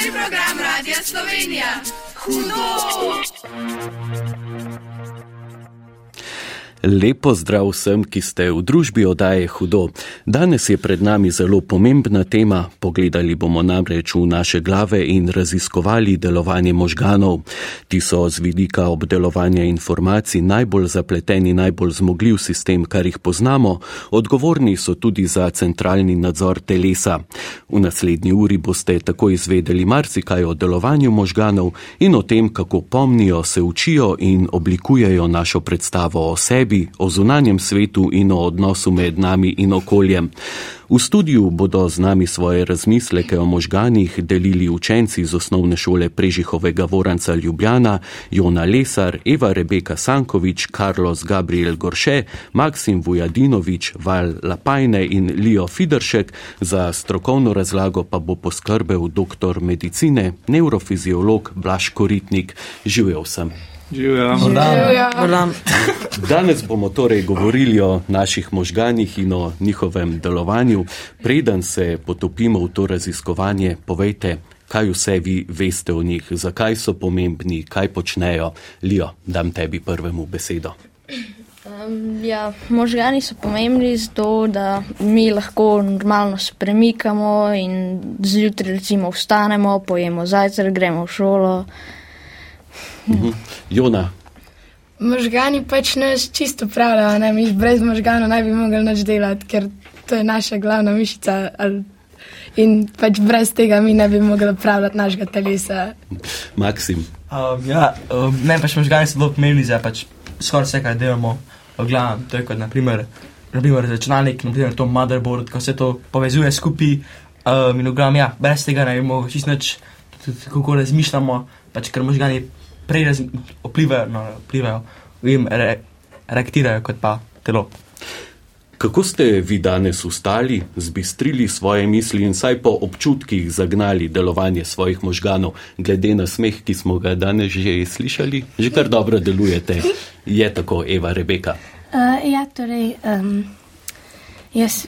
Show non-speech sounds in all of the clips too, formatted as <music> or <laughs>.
zabavni program Radia Slovenija. Hudo! Lepo zdrav vsem, ki ste v družbi odaje hudo. Danes je pred nami zelo pomembna tema. Pogledali bomo namreč v naše glave in raziskovali delovanje možganov. Ti so z vidika obdelovanja informacij najbolj zapleteni, najbolj zmogljiv sistem, kar jih poznamo. Odgovorni so tudi za centralni nadzor telesa. V naslednji uri boste tako izvedeli marsikaj o delovanju možganov in o tem, kako pomnijo, se učijo in oblikujejo našo predstavo o sebi sebi, o zunanjem svetu in o odnosu med nami in okoljem. V studiu bodo z nami svoje razmisleke o možganih delili učenci iz osnovne šole Prežihovega Voranca Ljubljana, Jona Lesar, Eva Rebeka Sankovič, Carlos Gabriel Gorše, Maksim Vujadinovič, Val Lapajne in Lio Fideršek. Za strokovno razlago pa bo poskrbel doktor medicine, neurofiziolog Blaš Koritnik. Živel sem. Živijo. Danes bomo torej govorili o naših možganjih in o njihovem delovanju. Preden se potopimo v to raziskovanje, povejte, kaj vse vi veste o njih, zakaj so pomembni, kaj počnejo. Lijo, dam tebi prvemu besedo. Um, ja, možgani so pomembni zato, da mi lahko normalno se premikamo in zjutraj recimo vstanemo, pojemo zajcer, gremo v šolo. Mhm. Jona. Možgani pač nas čisto pravijo, da mi brez možganov ne bi mogli nič delati, ker to je naša glavna mišica. Ali, in pač brez tega mi ne bi mogli pravljati našega telesa. Maksim. Um, ja, um, ne pač možgani so zelo pomembni za pač skoraj vse, kar delamo. Glavno, to je kot naprimer, naprimer računalnik, naprimer to motherboard, ko se to povezuje skupaj. Um, in v glavnem, ja, brez tega ne bi mogli čisto nič, kako razmišljamo, pač ker možgani prej vplivajo, no, vplivajo in re, reaktirajo kot pa telo. Kako ste vi danes ustali, zbistrili svoje misli in saj po občutkih zagnali delovanje svojih možganov, glede na smeh, ki smo ga danes že slišali? Že kar dobro delujete, je tako, Eva Rebeka. Uh, ja, torej, um, jaz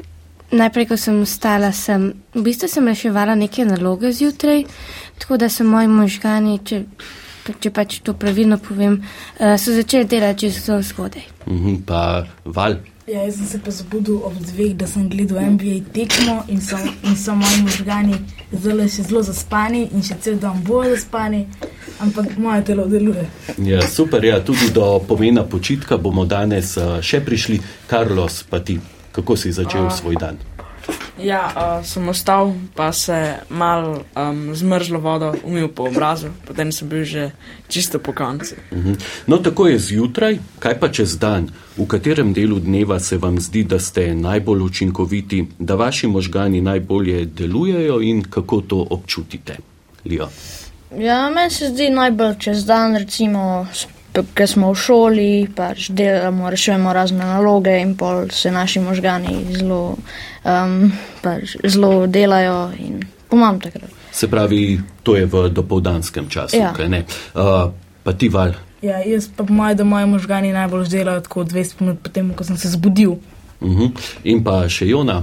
najprej, ko sem ustala, sem v bistvu sem reševala neke naloge zjutraj, tako da so moji možgani, če če pač to pravilno povem, uh, so začeli delati že zelo zgodaj. -huh, pa val. Ja, jaz sem se pa zbudil ob dveh, da sem gledal NBA tekmo in so, in so moji možgani zelo, zelo zaspani in še cel dan bolj zaspani, ampak moje telo deluje. Ja, super, ja, tudi do pomena počitka bomo danes uh, še prišli. Carlos, pa ti, kako si začel uh, svoj dan? Ja, uh, sem ostal, pa se mal um, zmrzlo vodo umil po obrazu, potem sem bil že čisto po koncu. Uh mhm. -huh. No, tako je zjutraj, kaj pa čez dan, v katerem delu dneva se vam zdi, da ste najbolj učinkoviti, da vaši možgani najbolje delujejo in kako to občutite, Lijo? Ja, meni se zdi najbolj čez dan, recimo ker smo v šoli, pač delamo, rešujemo razne naloge in pol se naši možgani zelo, um, pač zelo delajo in pomam takrat. Se pravi, to je v dopoldanskem času, ja. kaj ne? Uh, pa ti val. Ja, jaz pa moj, da moji možgani najbolj delajo tako 20 minut potem, ko sem se zbudil. Uh mhm. -huh. In pa še Jona.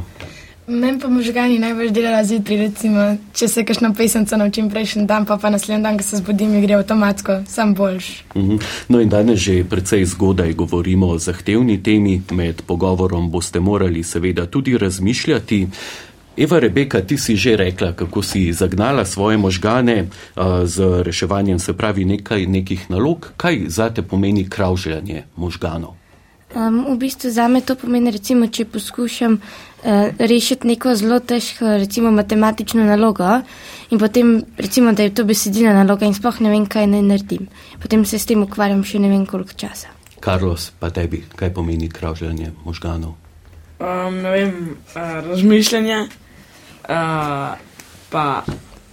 Meni pa možgani najbolj delajo zjutraj, recimo, če se kakšno pesemco naučim prejšnji dan, pa pa naslednji dan, ko se zbudim, gre avtomatsko, sem boljš. Uh mhm. -huh. No in danes že precej zgodaj govorimo o zahtevni temi, med pogovorom boste morali seveda tudi razmišljati. Eva Rebeka, ti si že rekla, kako si zagnala svoje možgane uh, z reševanjem, se pravi, nekaj nekih nalog. Kaj zate pomeni kravžljanje možganov? Um, v bistvu za me to pomeni, recimo, če poskušam uh, rešiti neko zelo težko, recimo, matematično nalogo in potem, recimo, da je to besedina naloga in sploh ne vem, kaj naj naredim. Potem se s tem ukvarjam še ne vem koliko časa. Carlos, pa tebi, kaj pomeni kravžljanje možganov? Um, ne vem, uh, razmišljanje, uh, pa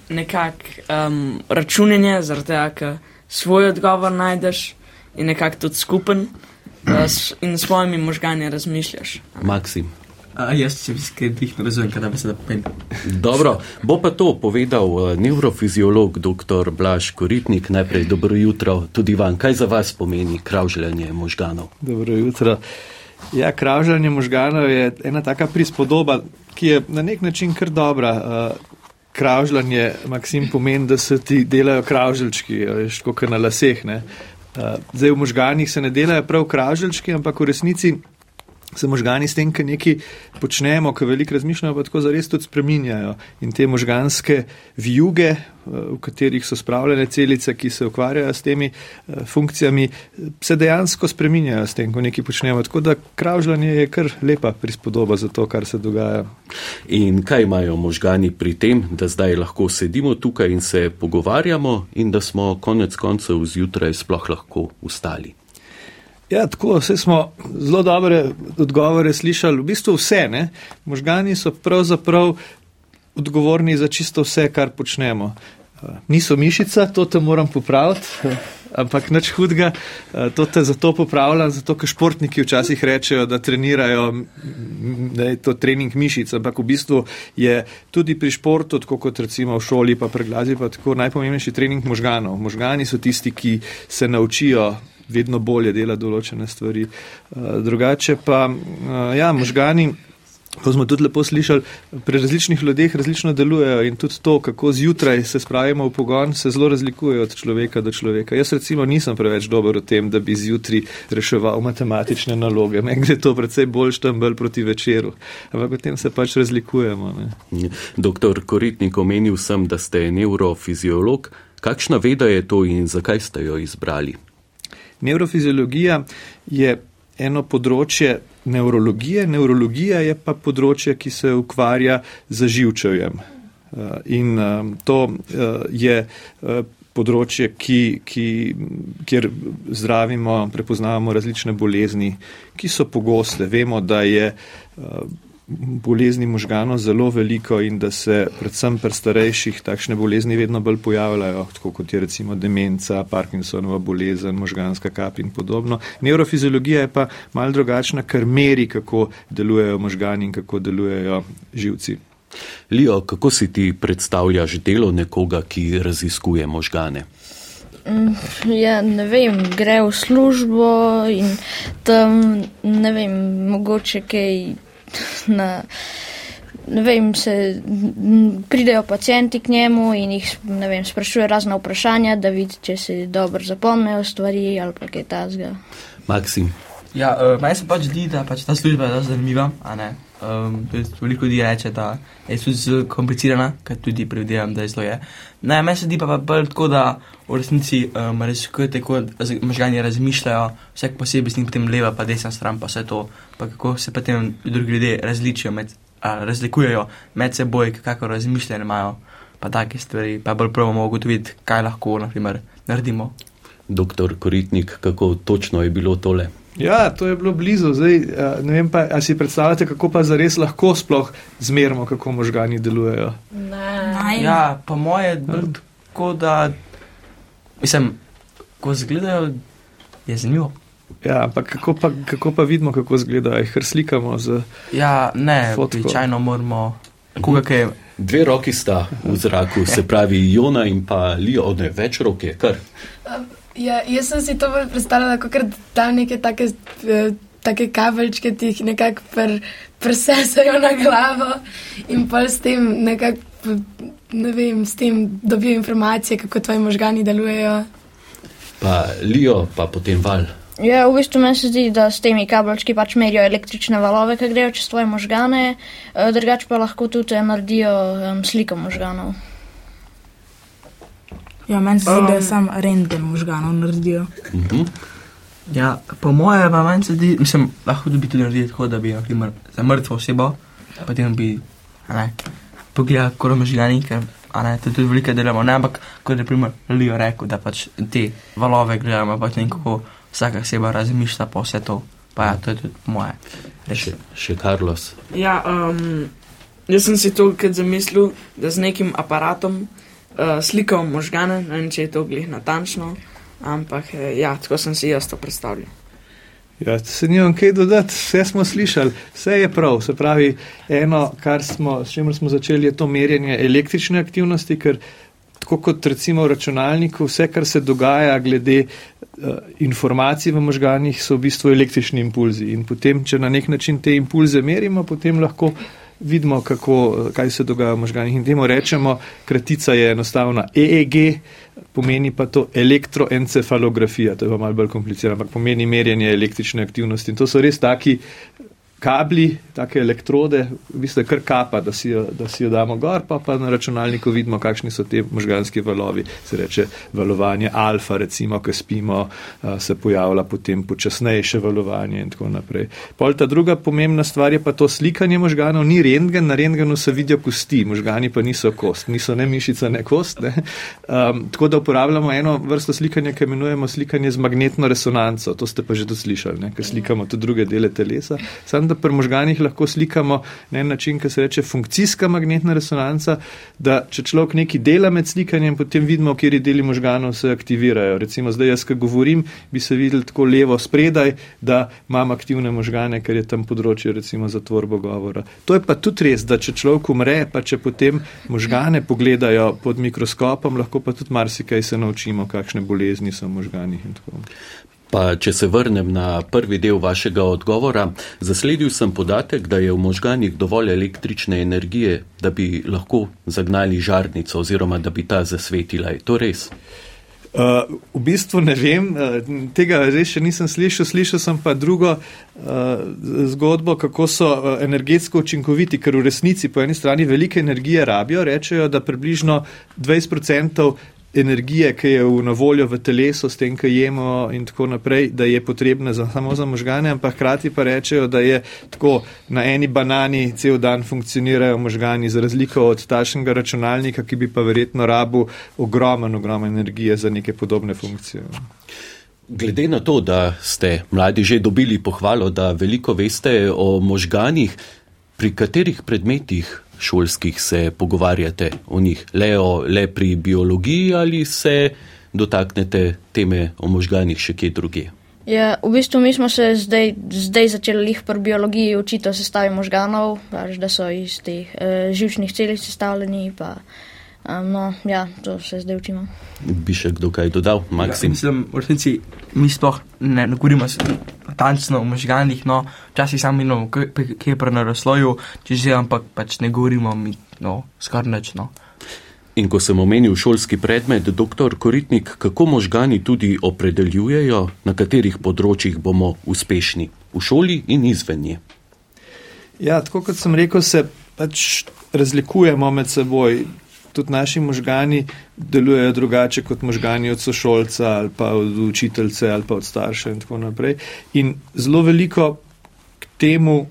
nekako um, računanje, zaradi tega, ker svoj odgovor najdeš in nekako tudi skupen in s svojimi možgani razmišljaš. Maksim. A, jaz se iskreno ne razumem, kaj bi se da pomeni. Dobro, bo pa to povedal uh, neurofiziolog dr. Blaž Koritnik. Najprej dobro jutro tudi vam. Kaj za vas pomeni kravžljanje možganov? Dobro jutro. Ja, kravžljanje možganov je ena taka prispodoba, ki je na nek način kar dobra. Uh, kravžljanje, Maksim, pomeni, da se ti delajo kravžljčki, veš, kot na laseh. Ne? Uh, zdaj v možganjih se ne delajo prav kravžljčki, ampak v resnici se možgani s tem, kar nekaj počnemo, kar veliko razmišljamo, pa tako zares tudi spreminjajo. In te možganske vijuge, eh, v katerih so spravljene celice, ki se ukvarjajo s temi eh, funkcijami, se dejansko spreminjajo s tem, ko nekaj počnemo. Tako da kravžljanje je kar lepa prispodoba za to, kar se dogaja. In kaj imajo možgani pri tem, da zdaj lahko sedimo tukaj in se pogovarjamo in da smo konec koncev zjutraj sploh lahko ustali? Ja, tako, vse smo zelo dobre odgovore slišali. V bistvu vse, ne? možgani so pravzaprav odgovorni za čisto vse, kar počnemo. Eh, niso mišica, to te moram popraviti, <laughs> ampak nič hudega, eh, to te zato popravljam, zato ker športniki včasih rečejo, da trenirajo, da je to trening mišic, ampak v bistvu je tudi pri športu, tako kot recimo v šoli, pa pri glasbi, pa tako najpomembnejši trening možganov. Možgani so tisti, ki se naučijo vedno bolje dela določene stvari. Eh, drugače pa, eh, ja, možgani, ko smo tudi lepo slišali, pri različnih ljudeh različno delujejo in tudi to, kako zjutraj se spravimo v pogon, se zelo razlikuje od človeka do človeka. Jaz recimo nisem preveč dober v tem, da bi zjutraj reševal matematične naloge. Meni gre to predvsej bolj štambel proti večeru. Ampak potem se pač razlikujemo. Ne. Doktor Koritnik, omenil sem, da ste neurofiziolog. Kakšna veda je to in zakaj ste jo izbrali? Neurofiziologija je eno področje neurologije, neurologija je pa področje, ki se ukvarja z živčevjem. Eh, in eh, to eh, je področje, ki, ki, kjer zdravimo, prepoznavamo različne bolezni, ki so pogoste. Vemo, da je bolezni možganov zelo veliko in da se predvsem pri starejših takšne bolezni vedno bolj pojavljajo, tako kot je recimo demenca, Parkinsonova bolezen, možganska kap in podobno. Neurofiziologija je pa mal drugačna, ker meri, kako delujejo možgani in kako delujejo živci. Lijo, kako si ti predstavljaš delo nekoga, ki raziskuje možgane? Mm, ja, ne vem, gre v službo in tam, ne vem, mogoče kaj na, ne vem, se pridejo pacijenti k njemu in jih vem, sprašuje razna vprašanja, da vidi, če se dobro zapomnijo stvari ali pa kaj tasga. Maksim. Ja, uh, meni se pač zdi, da pač ta služba je zelo zanimiva. Um, veliko ljudi reče, da je zelo komplicirana, kar tudi predvidevam, da je zelo je. Ne, meni se zdi pa, pa bolj tako, da v resnici um, razlikujete, kako možgani razmišljajo, vsak posebej s njim potem leva, pa desna stran, pa vse to, pa kako se potem drugi ljudje različijo, med, a, razlikujejo med seboj, kako razmišljanje imajo, pa take stvari, pa bolj pravimo ugotoviti, kaj lahko, naprimer, naredimo. Doktor Koritnik, kako točno je bilo tole? Ja, to je bilo blizu. Zdaj, ne vem pa, ali si predstavljate, kako pa zares lahko sploh zmerimo, kako možgani delujejo. Ne. Ja, po moje je tako, da mislim, ko zgledajo, je zanimivo. Ja, ampak kako pa, kako pa vidimo, kako izgledajo, jih slikamo z. Ja, ne, običajno moramo. Koga, kaj... Dve roki sta v zraku, se pravi Jona in pa Lijo, ne več roke, kar. Um, Ja, jaz sem si to bolj predstavljala, kot da tam neke take, eh, take kabelčke, ki jih nekako pr, presesajo na glavo in pa s tem nekako, ne vem, s tem dobijo informacije, kako tvoji možgani delujejo. Pa lijo, pa potem val. Ja, v bistvu meni se zdi, da s temi kabelčki pač merijo električne valove, ki grejo čez tvoje možgane, eh, drugače pa lahko tudi naredijo um, sliko možganov. Ja, meni se zdi, um, da je sam rentgen možganov naredijo. Uh mhm. -huh. Ja, po mojem, pa meni se zdi, mislim, lahko bi tudi naredili tako, da bi naprimer, za mrtvo osebo, potem bi pogledali, kako ima življenje, ker ne, to tudi veliko delamo. Ne, ampak kot je primer Leo rekel, da pač te valove gledamo, pač ne kako vsaka oseba razmišlja po vse to. Pa ja, to je tudi moje. Še, še Carlos. Ja, um, jaz sem si to zamislil, da z nekim aparatom uh, slikal možgane, ne vem, če je to glih natančno, ampak uh, ja, tako sem si jaz to predstavljal. Ja, se nimam kaj dodati, vse smo slišali, vse je prav. Se pravi, eno, kar smo, s čimer smo začeli, je to merjenje električne aktivnosti, ker tako kot recimo v računalniku, vse, kar se dogaja glede uh, informacij v možganjih, so v bistvu električni impulzi. In potem, če na nek način te impulze merimo, potem lahko vidimo, kako, kaj se dogaja v možganih. In temu rečemo, kratica je enostavna EEG, pomeni pa to elektroencefalografija, to je pa malo bolj komplicirano, ampak pomeni merjenje električne aktivnosti. In to so res taki kabli, take elektrode, v bistvu je kar kapa, da si, jo, da si jo damo gor, pa pa na računalniku vidimo, kakšni so te možganski valovi. Se reče valovanje alfa, recimo, ko spimo, se pojavlja potem počasnejše valovanje in tako naprej. Pol ta druga pomembna stvar je pa to slikanje možganov, ni rentgen, na rentgenu se vidijo kosti, možgani pa niso kost, niso ne mišica, ne kost. Ne. Um, tako da uporabljamo eno vrsto slikanja, ki imenujemo slikanje z magnetno resonanco, to ste pa že doslišali, ker slikamo tudi druge dele telesa. Sam da pri možganih lahko slikamo na en način, ki se reče funkcijska magnetna resonanca, da če človek nekaj dela med slikanjem, potem vidimo, kje deli možganov se aktivirajo. Recimo zdaj jaz, ki govorim, bi se videl tako levo spredaj, da imam aktivne možgane, ker je tam področje recimo za tvorbo govora. To je pa tudi res, da če človek umre, pa če potem možgane pogledajo pod mikroskopom, lahko pa tudi marsikaj se naučimo, kakšne bolezni so v možganih in tako. Pa, če se vrnem na prvi del vašega odgovora, zasledil sem podatek, da je v možganjih dovolj električne energije, da bi lahko zagnali žarnico oziroma da bi ta zasvetila. Je to res? Uh, v bistvu ne vem, uh, tega res še nisem slišal, slišal sem pa drugo uh, zgodbo, kako so uh, energetsko učinkoviti, ker v resnici po eni strani velike energije rabijo, rečejo, da približno 20% energije, ki je na voljo v telesu, s tem, ki jemo in tako naprej, da je potrebna za, samo za možgane, ampak hkrati pa rečejo, da je tako na eni banani cel dan funkcionirajo možgani, za razliko od tašnega računalnika, ki bi pa verjetno rabu ogromen, ogromen energije za neke podobne funkcije. Glede na to, da ste mladi že dobili pohvalo, da veliko veste o možganih, pri katerih predmetih šolskih se pogovarjate o njih? Le, o, le pri biologiji ali se dotaknete teme o možganjih še kje druge? Ja, v bistvu mi smo se zdaj, zdaj začeli jih pri biologiji učiti o sestavi možganov, pač, da so iz teh uh, živčnih celic sestavljeni. Pa, um, no, ja, to se zdaj učimo. Bi še kdo kaj dodal, Maksim? Ja, mislim, v resnici mi sploh ne, ne govorimo natančno o možganjih, no, včasih sami no, kje je pri narasloju, če že, ampak pač ne govorimo mi, no, skoraj nič, no. In ko sem omenil šolski predmet, dr. Koritnik, kako možgani tudi opredeljujejo, na katerih področjih bomo uspešni, v šoli in izven nje? Ja, tako kot sem rekel, se pač razlikujemo med seboj tudi naši možgani delujejo drugače kot možgani od sošolca ali pa od učiteljce ali pa od starša in tako naprej. In zelo veliko k temu,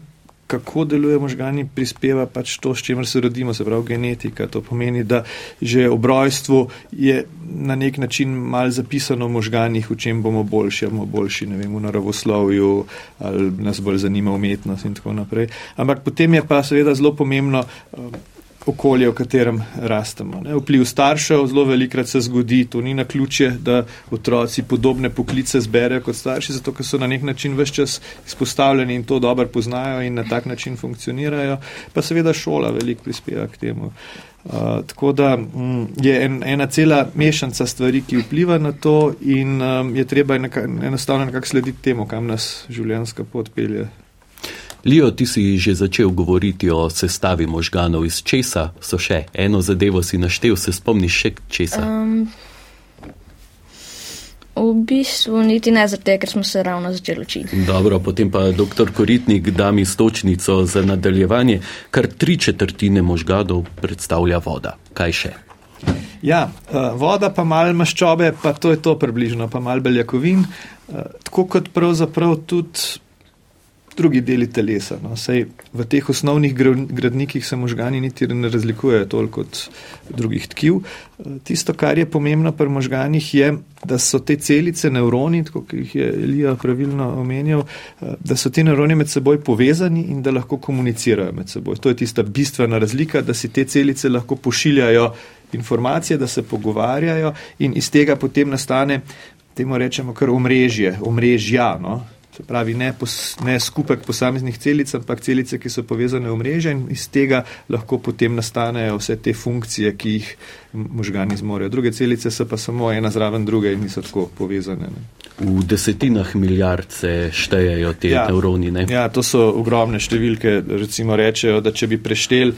kako deluje možgani, prispeva pač to, s čimer se rodimo, se pravi genetika. To pomeni, da že ob rojstvu je na nek način mal zapisano v možganih, v čem bomo boljši, bomo boljši, ne vem, v naravoslovju, ali nas bolj zanima umetnost in tako naprej. Ampak potem je pa seveda zelo pomembno, okolje, v katerem rastemo. Ne. Vpliv staršev zelo velikrat se zgodi, to ni na ključje, da otroci podobne poklice zberejo kot starši, zato ker so na nek način vse čas izpostavljeni in to dobro poznajo in na tak način funkcionirajo, pa seveda šola veliko prispeva k temu. Uh, tako da um, je en, ena cela mešanca stvari, ki vpliva na to in um, je treba enostavno nekako slediti temu, kam nas življenjska pot pelje. Lijo, ti si že začel govoriti o sestavi možganov iz česa, so še eno zadevo si naštel, se spomniš še česa? Um, v bistvu niti ne zato, ker smo se ravno začeli učiti. Dobro, potem pa dr. Koritnik da mi stočnico za nadaljevanje, kar tri četrtine možganov predstavlja voda. Kaj še? Ja, uh, voda pa malo maščobe, pa to je to približno, pa malo beljakovin. Uh, tako kot pravzaprav tudi drugi deli telesa. No. Sej v teh osnovnih gradnikih se možgani niti ne razlikujejo toliko od drugih tkiv. Tisto, kar je pomembno pri možganih, je, da so te celice, nevroni, kot jih je Elija pravilno omenjal, da so ti nevroni med seboj povezani in da lahko komunicirajo med seboj. To je tista bistvena razlika, da si te celice lahko pošiljajo informacije, da se pogovarjajo in iz tega potem nastane, temu rečemo, kar omrežje, omrežja. No Se pravi, ne, pos, ne skupek posameznih celic, ampak celice, ki so povezane v mreže in iz tega lahko potem nastanejo vse te funkcije, ki jih možgani zmorejo. Druge celice so pa samo ena zraven druge in niso tako povezane. Ne. V desetinah milijard se štejejo te ja, nevroni. Ne? Ja, to so ogromne številke. Recimo rečejo, da če bi preštel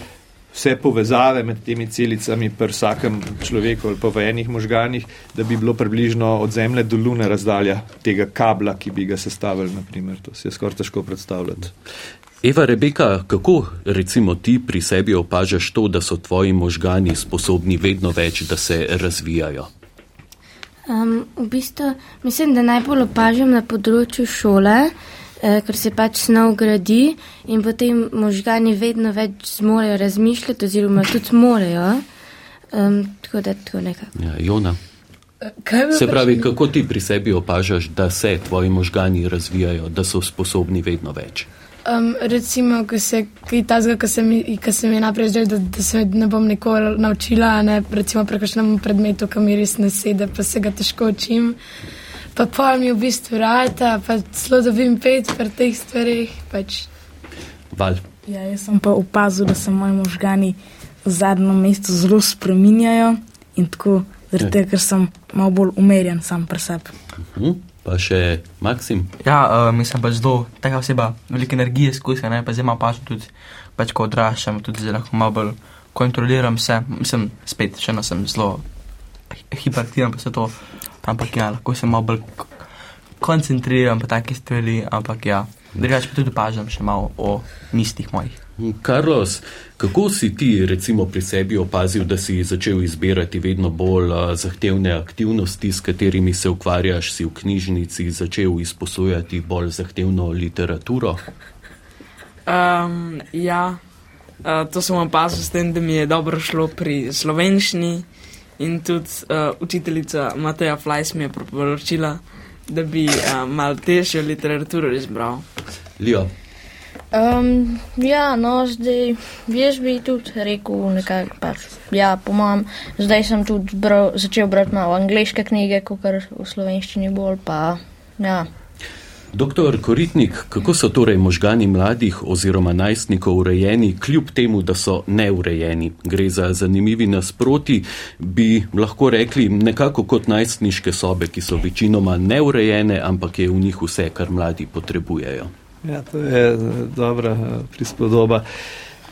vse povezave med temi celicami pri vsakem človeku ali pa v enih možganih, da bi bilo približno od Zemlje do Lune razdalja tega kabla, ki bi ga sestavili. Naprimer. To se je skoraj težko predstavljati. Eva Rebeka, kako recimo ti pri sebi opažaš to, da so tvoji možgani sposobni vedno več, da se razvijajo? Um, v bistvu mislim, da najbolj opažam na področju šole, eh, ker se pač snov gradi in potem možgani vedno več zmorejo razmišljati, oziroma tudi morejo. Um, tako da to nekako. Ja, Jona. Se pravi, kako ti pri sebi opažaš, da se tvoji možgani razvijajo, da so sposobni vedno več? Um, recimo, ko se kaj tazga, ko se mi, ko se mi naprej zdaj, da, da se ne bom nikoli naučila, ne, recimo prekošnemu predmetu, ki mi res ne sede, pa se ga težko učim. Pa pa mi v bistvu rata, pa zelo dobim pet pri teh stvarih. Pač. Val. Ja, jaz sem pa opazil, da se moji možgani v zadnjem mestu zelo spreminjajo in tako, zaradi tega, ker sem malo bolj umerjen sam pri sebi. Uh -huh. Pa še Maksim. Ja, uh, mislim pač zelo, taka oseba, veliko energije skuša, ne, pa zdaj ima pač tudi, pač ko odraščam, tudi lahko malo bolj kontroliram se, mislim, spet, še eno sem zelo hiperaktiven, pa se to, ampak ja, lahko se malo bolj koncentriram pa take stvari, ampak ja, drugače pa tudi opažam še malo o mislih mojih. Carlos, kako si ti recimo pri sebi opazil, da si začel izbirati vedno bolj zahtevne aktivnosti, s katerimi se ukvarjaš, si v knjižnici začel izposojati bolj zahtevno literaturo? Um, ja, uh, to sem opazil s tem, da mi je dobro šlo pri slovenščini in tudi uh, učiteljica Mateja Flajs mi je priporočila, da bi uh, mal težjo literaturo izbral. Ljo. Um, ja, no, zdaj jaz bi tudi rekel nekaj, pač, ja, po mojem, zdaj sem tudi bral, začel brati malo angliške knjige, kot v slovenščini bolj, pa ja. Doktor Koritnik, kako so torej možgani mladih oziroma najstnikov urejeni, kljub temu, da so neurejeni? Gre za zanimivi nasproti, bi lahko rekli nekako kot najstniške sobe, ki so večinoma neurejene, ampak je v njih vse, kar mladi potrebujejo. Ja, to je eh, dobra eh, prispodoba.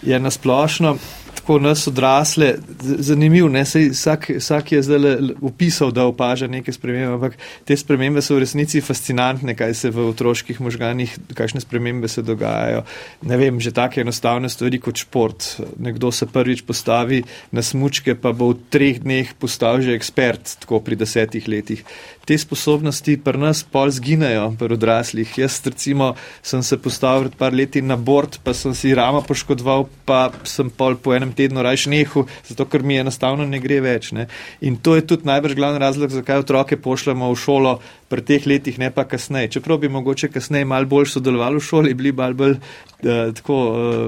Je nasplošno tako nas odrasle, zanimivo, ne, Sej, vsak, vsak je zdaj opisal, da opaža neke spremembe, ampak te spremembe so v resnici fascinantne, kaj se v otroških možganih, kakšne spremembe se dogajajo. Ne vem, že take enostavne stvari kot šport. Nekdo se prvič postavi na smučke, pa bo v treh dneh postal že ekspert, tako pri desetih letih. Te sposobnosti pri nas pol zginejo, pri odraslih. Jaz recimo sem se postavil pred par leti na bord, pa sem si rama poškodoval, pa sem pol po enem tednu rajš nehu, zato ker mi enostavno ne gre več. Ne. In to je tudi najbrž glavni razlog, zakaj otroke pošljemo v šolo pri teh letih, ne pa kasneje. Čeprav bi mogoče kasneje malo bolj sodelovali v šoli, bili bolj, bolj uh, tako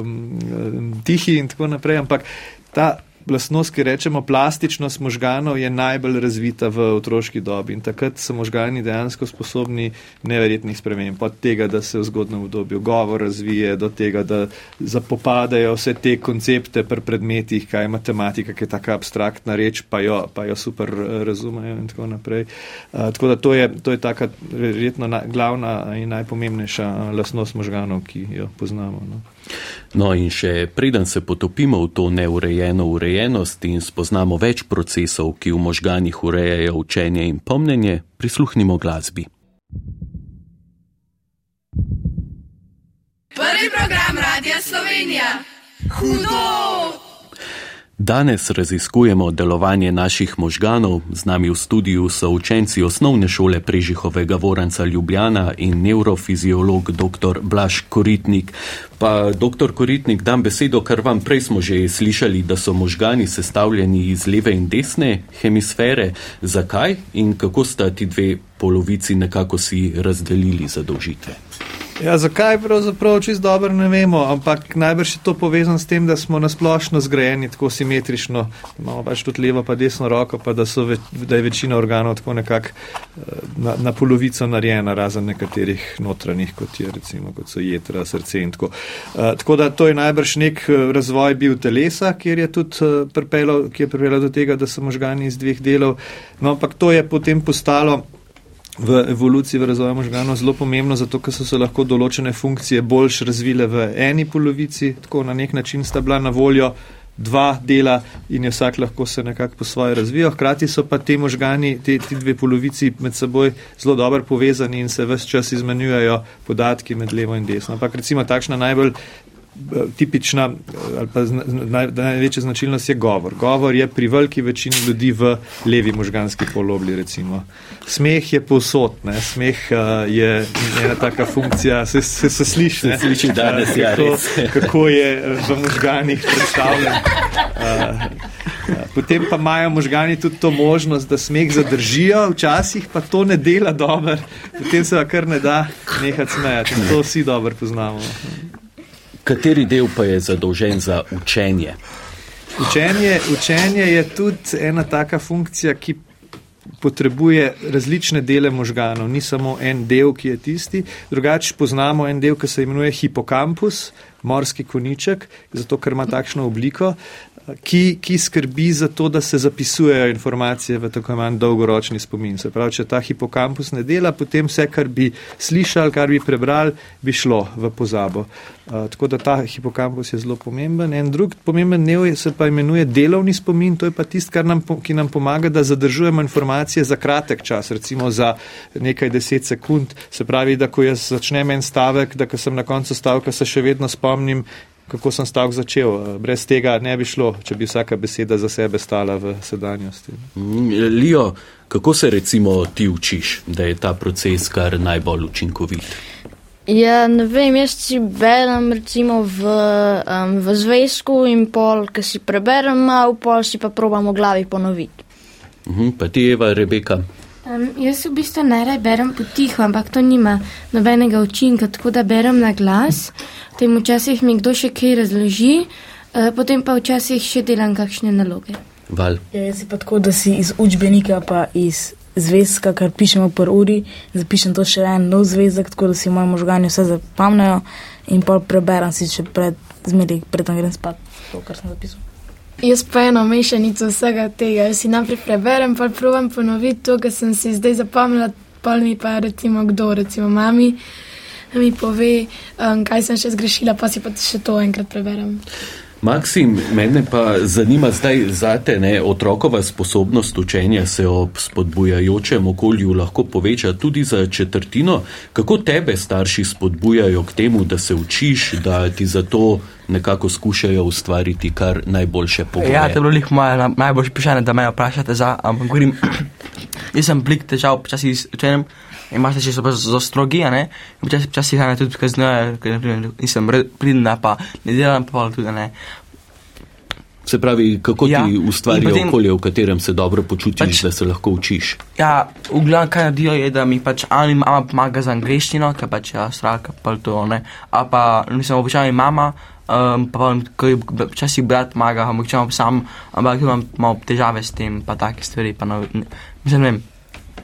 um, tihi in tako naprej. Ampak ta lastnost, ki rečemo plastičnost možganov, je najbolj razvita v otroški dobi in takrat so možgani dejansko sposobni neverjetnih sprememb. Od tega, da se v zgodnem obdobju govor razvije, do tega, da zapopadajo vse te koncepte pri predmetih, kaj je matematika, ki je taka abstraktna reč, pa jo, pa jo super eh, razumejo in tako naprej. Uh, tako da to je, to je taka verjetno na, glavna in najpomembnejša lastnost možganov, ki jo poznamo. No. No in še preden se potopimo v to neurejeno urejenost in spoznamo več procesov, ki v možganih urejajo učenje in pomnenje, prisluhnimo glasbi. Prvi program Radia Slovenija. Hudo! Danes raziskujemo delovanje naših možganov. Z nami v studiu so učenci osnovne šole Prežihovega Voranca Ljubljana in neurofiziolog dr. Blaž Koritnik. Pa, dr. Koritnik, dam besedo, ker vam prej smo že slišali, da so možgani sestavljeni iz leve in desne hemisfere. Zakaj in kako sta ti dve polovici nekako si razdelili zadolžitve? Ja, zakaj pravzaprav čist dobro ne vemo, ampak najbrž je to povezano s tem, da smo nasplošno zgrajeni tako simetrično, imamo pač tudi levo pa desno roko, pa da, ve, da je večina organov tako nekako eh, na, na polovico narejena, razen nekaterih notranjih, kot je recimo, kot so jedra, srce in tako. Uh, tako da to je najbrž nek eh, razvoj bil telesa, kjer je tudi pripeljal, ki je pripeljal do tega, da so možgani iz dveh delov, no ampak to je potem postalo v evoluciji, v razvoju možganov zelo pomembno, zato ker so se lahko določene funkcije boljš razvile v eni polovici, tako na nek način sta bila na voljo dva dela in je vsak lahko se nekako po svoje razvijal. Hkrati so pa te možgani, te, te dve polovici med seboj zelo dobro povezani in se vse čas izmenjujejo podatki med levo in desno. Ampak recimo takšna najbolj tipična eh, ali pa naj, največja značilnost je govor. Govor je pri veliki večini ljudi v levi možganski polobli, recimo. Smeh je povsod, ne? smeh uh, je ena taka funkcija, se, se, se sliši, se sliši danes, uh, kako, ja, kako <laughs> je v možganih predstavljen. Uh, Potem pa imajo možgani tudi to možnost, da smeh zadržijo, včasih pa to ne dela dobro, potem se kar ne da nehati smejati. To vsi dobro poznamo. Kateri del pa je zadolžen za učenje? Učenje, učenje je tudi ena taka funkcija, ki potrebuje različne dele možganov, ni samo en del, ki je tisti. Drugače poznamo en del, ki se imenuje hipokampus, morski koniček, zato ker ima takšno obliko ki, ki skrbi za to, da se zapisujejo informacije v tako imenovani dolgoročni spomin. Se pravi, če ta hipokampus ne dela, potem vse, kar bi slišali, kar bi prebrali, bi šlo v pozabo. Uh, tako da ta hipokampus je zelo pomemben. En drug pomemben dnev se pa imenuje delovni spomin, to je pa tisto, nam, ki nam pomaga, da zadržujemo informacije za kratek čas, recimo za nekaj deset sekund. Se pravi, da ko jaz začnem en stavek, da ko sem na koncu stavka, se še vedno spomnim, kako sem stavek začel. Brez tega ne bi šlo, če bi vsaka beseda za sebe stala v sedanjosti. Mm, Lijo, kako se recimo ti učiš, da je ta proces kar najbolj učinkovit? Ja, ne vem, jaz si berem recimo v, um, v zvezku in pol, ki si preberem malo, pol si pa probam v glavi ponoviti. Uhum, pa ti, Eva, Rebeka. Um, jaz v bistvu najraje berem potiho, ampak to nima nobenega učinka, tako da berem na glas. Potem včasih mi kdo še kaj razloži, uh, potem pa včasih še delam kakšne naloge. Val. Ja, jaz si pa tako, da si iz učbenika pa iz zvezka, kar pišemo po uri, zapišem to še en nov zvezek, tako da si moji možgani vse zapomnijo in pa preberem si še pred zmeri, predem grem spat, to, kar sem zapisal. Jaz pa eno mešanico vsega tega. Jaz si najprej preberem, pa provam ponoviti to, kar sem si zdaj zapomnila, pa mi pa recimo kdo, recimo mami, mi pove, um, kaj sem še zgrešila, pa si pa še to enkrat preberem. Maksim, mene pa zanima zdaj zate, ne, otrokova sposobnost učenja se ob spodbujajočem okolju lahko poveča tudi za četrtino. Kako tebe starši spodbujajo k temu, da se učiš, da ti zato nekako skušajo ustvariti kar najboljše pogoje? Ja, to je bilo njih moje najboljše vprašanje, da me vprašate za, ampak govorim, <clears throat> jaz sem blik težav počasi s učenjem. Imaš še zelo strogi, ne? Včasih čas jih tudi kaznujejo, ker nisem pridna, pa ne delam pa tudi ne. Se pravi, kako ja, ti ustvarjajo potem, okolje, v katerem se dobro počutiš, pač, da se lahko učiš? Ja, v glavnem, kaj naredijo, je, da mi pač ali mama pomaga za angliščino, ker pač ja, straka, pa to ne. A pa nisem običajno mama, um, pa pa včasih brat pomaga, ampak če imam sam, ampak imam malo težave s tem, pa take stvari, pa no, ne, mislim, ne vem,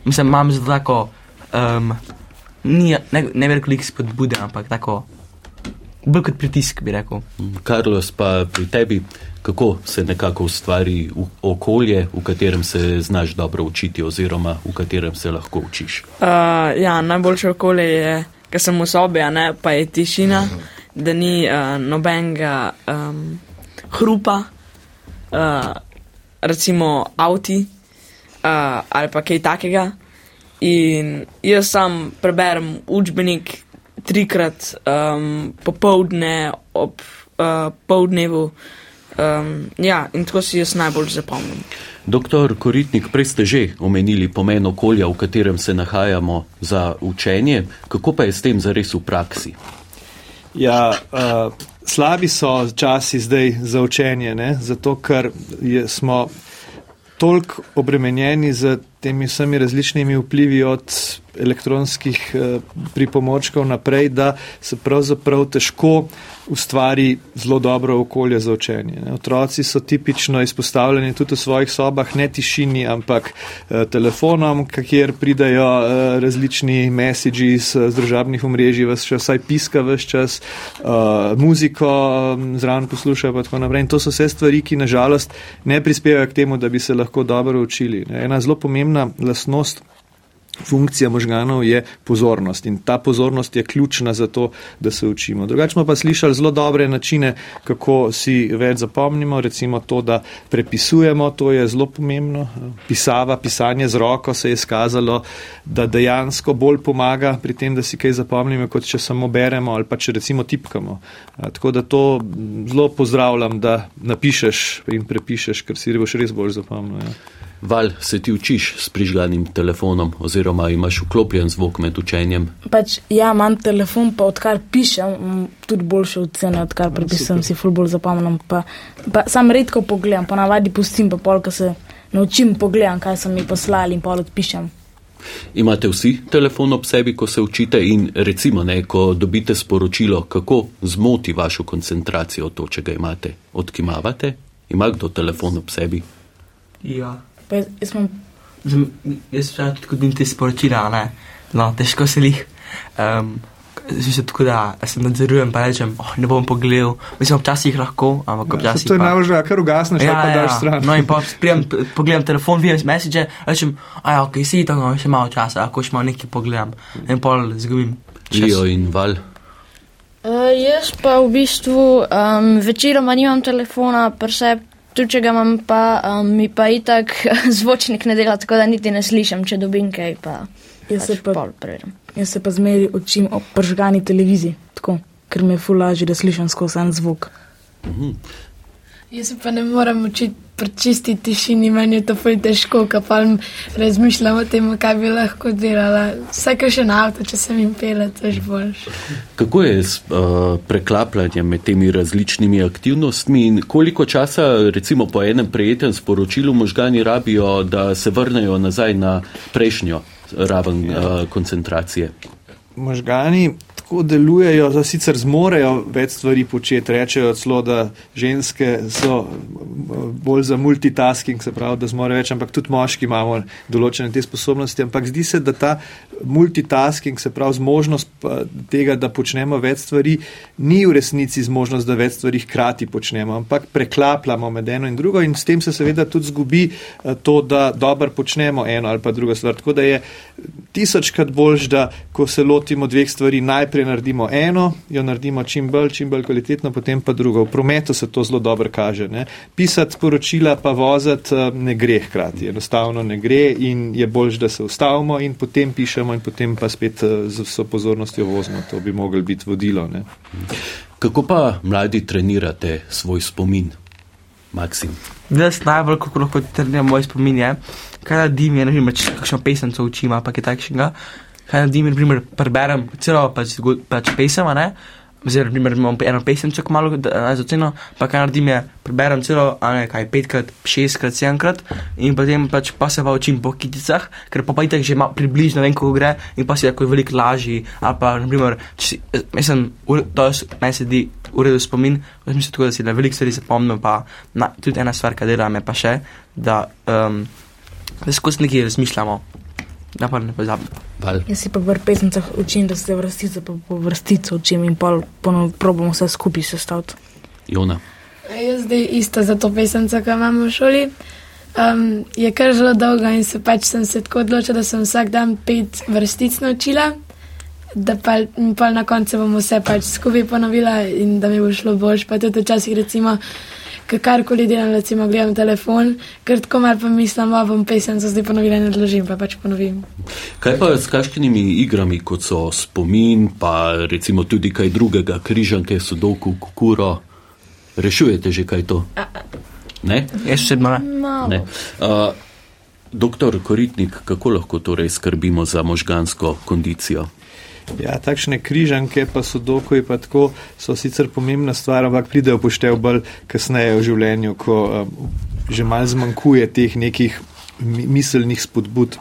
mislim, imam za tako um, ni, ne, ne vem, koliko spodbude, ampak tako, bolj kot pritisk bi rekel. Karlos, pa pri tebi, kako se nekako ustvari okolje, v katerem se znaš dobro učiti, oziroma v katerem se lahko učiš? Uh, ja, najboljše okolje je, ker sem v sobi, ne, pa je tišina, da ni uh, nobenega um, hrupa, uh, recimo avti uh, ali pa kaj takega. In jaz sam preberem učbenik trikrat um, popovdne ob uh, povdnevu. Um, ja, in tako si jaz najbolj zapomnim. Doktor Koritnik, prej ste že omenili pomen okolja, v katerem se nahajamo za učenje. Kako pa je s tem zares v praksi? Ja, uh, slabi so časi zdaj za učenje, ne? zato ker je, smo toliko obremenjeni z temi vsemi različnimi vplivi od elektronskih eh, pripomočkov naprej, da se pravzaprav težko ustvari zelo dobro okolje za učenje. Otroci so tipično izpostavljeni tudi v svojih sobah, ne tišini, ampak eh, telefonom, kjer pridajo eh, različni messagi iz družabnih omrežij, vsaj piska vse čas, muziko eh, zraven poslušajo in tako naprej. In to so vse stvari, ki nažalost ne prispevajo k temu, da bi se lahko dobro učili. Ena zelo pomembna lasnost funkcija možganov je pozornost in ta pozornost je ključna za to, da se učimo. Drugače smo pa slišali zelo dobre načine, kako si več zapomnimo, recimo to, da prepisujemo, to je zelo pomembno. Pisava, pisanje z roko se je skazalo, da dejansko bolj pomaga pri tem, da si kaj zapomnimo, kot če samo beremo ali pa če recimo tipkamo. Tako da to zelo pozdravljam, da napišeš in prepišeš, ker si boš res bolj zapomnil. Ja. Val se ti učiš s prižganim telefonom, oziroma imaš vklopljen zvok med učenjem? Pač, ja, imam telefon, pa odkar pišem, tudi boljše ocene, odkar prepisam, si ful bolj zapomnim. Pa, pa sam redko pogledam, pa navadi pustim, pa polka se naučim pogledam, kaj so mi poslali in pol odpišem. Imate vsi telefon ob sebi, ko se učite in recimo, ne, ko dobite sporočilo, kako zmoti vašo koncentracijo to, če ga imate, odkimavate? Ima kdo telefon ob sebi? Ja. Pa jaz, jaz imam Zem, jaz včasih tudi dobim te sporočila, ne, no, težko se jih. Um, Mislim, tako da se nadzorujem, pa rečem, oh, ne bom pogledal. Mislim, včasih lahko, ampak Ja, včasih. to je pa- najbolj že, kar ugasneš, ja, pa daš stran. No in pa <laughs> prijem, pogledam telefon, vidim message, rečem, a ja, ok, si tako, no, še malo časa, lahko še malo nekaj pogledam. In pol zgubim. Lijo in val. Uh, jaz pa v bistvu um, večeroma nimam telefona, preseb, tudi če ga imam, pa um, mi pa itak <laughs> zvočnik ne dela, tako da niti ne slišim, če dobim kaj, pa Jaz se pač pa-. Jaz se pa zmeri učim o pržgani televiziji, tako, ker mi je fulaži, da slišim skozi en zvok. Jaz se pa ne morem učiti pri čisti tišini, meni je to ful težko, ko pa razmišljam o tem, kaj bi lahko delala. Vsake še na avto, če sem jim pela, to je boljše. Kako je s uh, preklapljanjem med temi različnimi aktivnostmi in koliko časa, recimo po enem prejetem sporočilu, možgani rabijo, da se vrnejo nazaj na prejšnjo raven uh, koncentracije? Možgani tako delujejo, da sicer zmorejo več stvari početi. Rečejo celo, da ženske so eh, bolj za multitasking, se pravi, da zmorejo več, ampak tudi moški imamo določene te sposobnosti. Ampak zdi se, da ta multitasking, se pravi zmožnost tega, da počnemo več stvari, ni v resnici zmožnost, da več stvari hkrati počnemo, ampak preklapljamo med eno in drugo in s tem se seveda tudi zgubi eh, to, da dobro počnemo eno ali pa drugo stvar. Tako da je tisočkrat boljš, da ko se lotimo dveh stvari, najprej naredimo eno, jo naredimo čim bolj, čim bolj kvalitetno, potem pa drugo. V prometu se to zelo dobro kaže. Ne? Pisati sporočila pa voziti eh, ne gre hkrati, enostavno ne gre in je boljš, da se ustavimo in potem pišemo in potem pa spet eh, z vso pozornostjo vozimo. To bi moglo biti vodilo. Ne? Kako pa mladi trenirate svoj spomin, Maksim? Jaz najbolj, kako lahko treniram moj spomin je, kaj naredim, je, naprimer, če kakšno pesemco učim ali pa kaj takšnega, kaj naredim, naprimer, preberem celo pač, pač pesem, ne, oziroma, naprimer, imam eno pesemco, ko malo da- za oceno, pa kaj naredim je, preberem celo, a ne, kaj petkrat, šestkrat, sedemkrat in potem pač pa se pa učim po kiticah, ker pa pa itak že malo približno vem, kako gre in pa si lahko veliko lažji, ali pa, naprimer, če si, mislim, ur- to meni se di v redu spomin, v smislu tako, da si na veliko stvari zapomnim, pa na, tudi ena stvar, ki delam, je pa še, da, um, da skozi nekaj razmišljamo, da pa ne pozabim. Val. Jaz si pa v pesmicah učim, da se vrstice pa po vrstico učim in pol ponov probamo vse skupaj sestaviti. Jona. Jaz zdaj isto za to pesemco, ki imamo v šoli. Um, je kar zelo dolga in se pač sem se tako odločila, da sem vsak dan pet vrstic naučila, da pa, pa na koncu bom vse pač skupaj ponovila in da mi bo šlo boljš. Pa tudi včasih recimo, ko karkoli delam, recimo gledam telefon, ker tako malo pa mislim, da bom pesemco zdaj ponovila in odložim, pa pač ponovim. Kaj pa s kakšnimi igrami, kot so spomin, pa recimo tudi kaj drugega, križanke, sudoku, kukuro? Rešujete že kaj to? Ne? Jaz ne. Malo. ne. Uh, doktor Koritnik, kako lahko torej skrbimo za možgansko kondicijo? Ja, takšne križanke pa so dokoji pa tako, so sicer pomembna stvar, ampak pridejo poštev bolj kasneje v življenju, ko um, že mal zmanjkuje teh nekih mi- miselnih spodbud.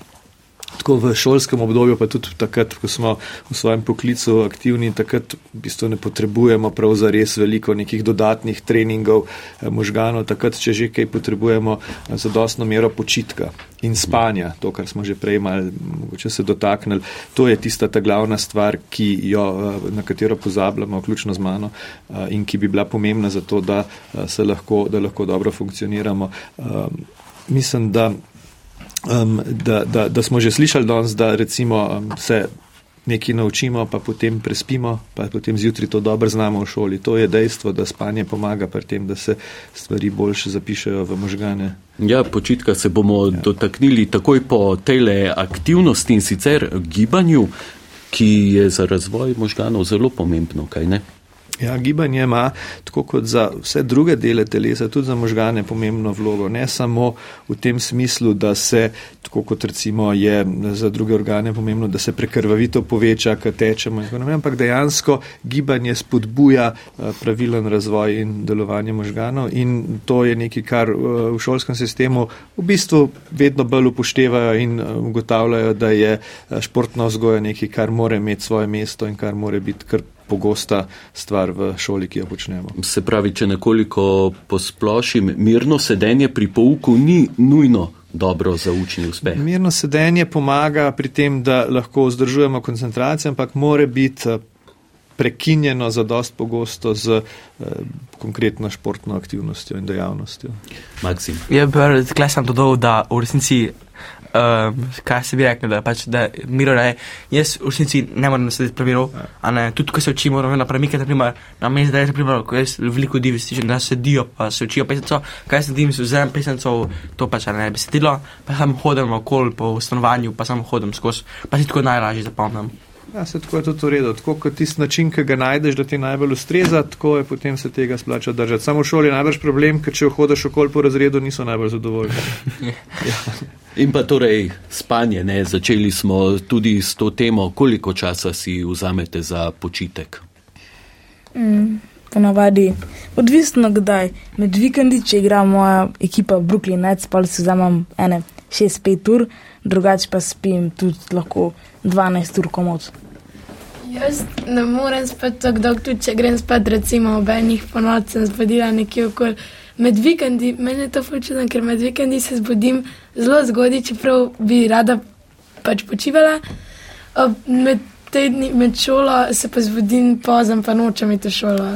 Tako v šolskem obdobju, pa tudi takrat, ko smo v svojem poklicu aktivni, takrat v bistvu ne potrebujemo prav za res veliko nekih dodatnih treningov eh, možganov, takrat, če že kaj potrebujemo, eh, zadostno mero počitka in spanja, to, kar smo že prej malo, mogoče se dotaknili, to je tista ta glavna stvar, ki jo, eh, na katero pozabljamo, vključno z mano in ki bi bila pomembna za to, da se lahko, da lahko dobro funkcioniramo. Mislim, da um, da, da, da smo že slišali danes, da recimo um, se nekaj naučimo, pa potem prespimo, pa potem zjutraj to dobro znamo v šoli. To je dejstvo, da spanje pomaga pri tem, da se stvari boljše zapišajo v možgane. Ja, počitka se bomo ja. dotaknili takoj po tele aktivnosti in sicer gibanju, ki je za razvoj možganov zelo pomembno, kaj ne? Ja, gibanje ima, tako kot za vse druge dele telesa, tudi za možgane pomembno vlogo. Ne samo v tem smislu, da se, tako kot recimo je za druge organe pomembno, da se prekrvavito poveča, kad tečemo in tako naprej, ampak dejansko gibanje spodbuja eh, pravilen razvoj in delovanje možganov in to je nekaj, kar eh, v šolskem sistemu v bistvu vedno bolj upoštevajo in eh, ugotavljajo, da je športna vzgoja nekaj, kar mora imeti svoje mesto in kar mora biti kar pogosta stvar v šoli, ki jo počnemo. Se pravi, če nekoliko posplošim, mirno sedenje pri pouku ni nujno dobro za učni uspeh. Mirno sedenje pomaga pri tem, da lahko vzdržujemo koncentracijo, ampak more biti eh, prekinjeno za dost pogosto z eh, konkretno športno aktivnostjo in dejavnostjo. Maksim. Ja, bi sem dodal, da v resnici um, kaj se bi rekel, da, pač, da miro reje. Jaz v resnici ne morem nasedeti pravilov, a ne, tudi ko se učimo, moramo na premike, naprimer, na meni zdaj je naprimer, ko jaz veliko divi stičem, da sedijo, pa se učijo pesenco, kaj se dim, se vzem pesenco, to pač ne bi sedilo, pa sam hodim okol po stanovanju, pa sam hodim skozi, pa si tako najlažje zapomnim. Ja, se tako je tudi v redu. Tako kot tisti način, ki ga najdeš, da ti najbolj ustreza, tako je potem se tega splača držati. Samo v šoli je najbrž problem, ker če hodiš okol po razredu, niso najbolj zadovoljni. <laughs> ja. In pa torej spanje, ne? začeli smo tudi s to temo, koliko časa si vzamete za počitek. Mm, ponavadi, odvisno kdaj. Med vikendi, če igra moja ekipa Brooklyn Nets, pa si vzamem ene 6-5 ur, drugače pa spim tudi lahko 12 ur komod. Jaz ne morem spati tako dolgo, tudi če grem spat, recimo ob enih po noči, sem zbudila nekje okoli. Med vikendi, meni je to fučeno, ker med vikendi se zbudim zelo zgodaj, čeprav bi rada pač počivala. Med tedni, med šolo se pa zbudim pozem, pa nočem iti v šolo.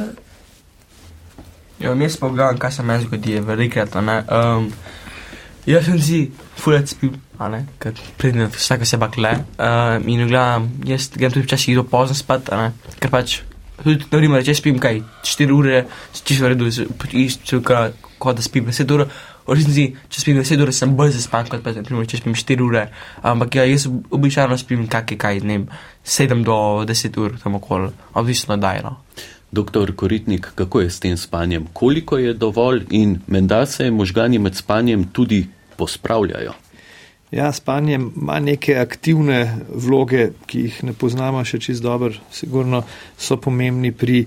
Ja, jaz pa gledam, kaj se meni zgodi, velikrat. Um, jaz sem si fulec spil ker pridem vsake sebe kle. Uh, in gledam, jaz grem tudi včasih do pozno spat, ker pač tudi, na primer, če spim kaj 4 ure, čisto v redu, isto kot da spim 10 ur. V resnici, če spim 10 ur, sem bolj zaspan kot pa, naprimer, če spim 4 ure. Ampak ja, jaz običajno spim kakšne, kaj, ne vem, 7 do 10 ur, tam okoli, odvisno dajno. Doktor Koritnik, kako je s tem spanjem? Koliko je dovolj in menda se možgani med spanjem tudi pospravljajo? Ja, spanje ima neke aktivne vloge, ki jih ne poznamo še čist dobro. Sigurno so pomembni pri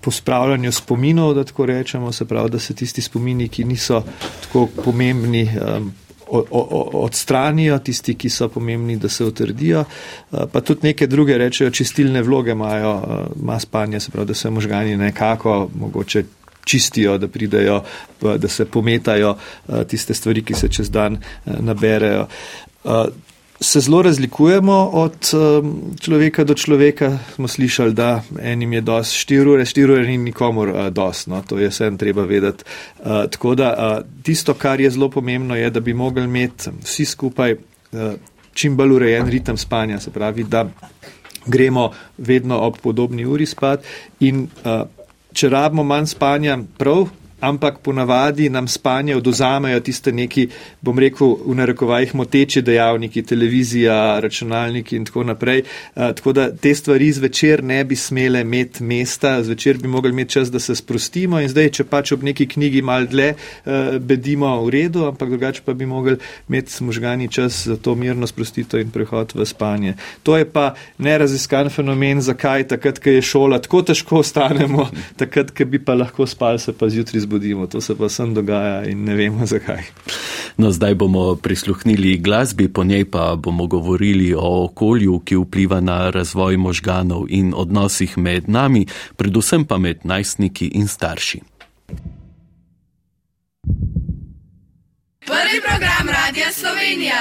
pospravljanju spominov, da tako rečemo, se pravi, da se tisti spomini, ki niso tako pomembni, um, odstranijo, tisti, ki so pomembni, da se utrdijo. Uh, pa tudi neke druge rečejo, čistilne vloge imajo, uh, ima spanje, se pravi, da se možgani nekako mogoče čistijo, da pridejo, da se pometajo eh, tiste stvari, ki se čez dan eh, naberejo. Eh, se zelo razlikujemo od človeka do človeka. Smo slišali, da enim je dos 4 ure, 4 ure ni nikomor dos, no, to je vsem treba vedeti. Tako da tisto, kar je zelo pomembno, je, da bi mogli imeti vsi skupaj čim bolj urejen ritem spanja, se pravi, da gremo vedno ob podobni uri spat in če rabimo manj spanja, prav, ampak ponavadi nam spanje oduzamejo tiste neki, bom rekel, v narekovajih moteče dejavniki, televizija, računalniki in tako naprej. Uh, tako da te stvari zvečer ne bi smele imeti mesta, zvečer bi mogli imeti čas, da se sprostimo in zdaj, če pač ob neki knjigi mal dlje uh, bedimo v redu, ampak drugače pa bi mogli imeti možgani čas za to mirno sprostitev in prehod v spanje. To je pa neraziskan fenomen, zakaj takrat, ko je šola, tako težko ostanemo, <laughs> takrat, ko bi pa lahko spali, se pa zjutraj zbudili zbudimo, to se pa sem dogaja in ne vemo <laughs> zakaj. No, zdaj bomo prisluhnili glasbi, po njej pa bomo govorili o okolju, ki vpliva na razvoj možganov in odnosih med nami, predvsem pa med najstniki in starši. Prvi program Radia Slovenija.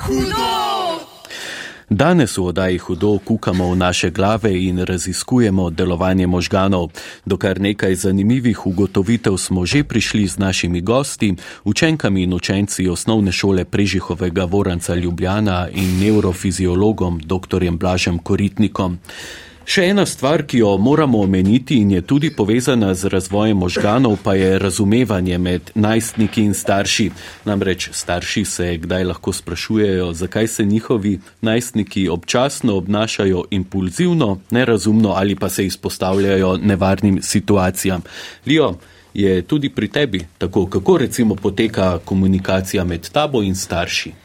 Hudo! Danes v oddaji hudo kukamo v naše glave in raziskujemo delovanje možganov. Do kar nekaj zanimivih ugotovitev smo že prišli z našimi gosti, učenkami in učenci osnovne šole Prežihovega Voranca Ljubljana in neurofiziologom dr. Blažem Koritnikom. Še ena stvar, ki jo moramo omeniti in je tudi povezana z razvojem možganov, pa je razumevanje med najstniki in starši. Namreč starši se kdaj lahko sprašujejo, zakaj se njihovi najstniki občasno obnašajo impulzivno, nerazumno ali pa se izpostavljajo nevarnim situacijam. Lio, je tudi pri tebi tako, kako recimo poteka komunikacija med tabo in starši?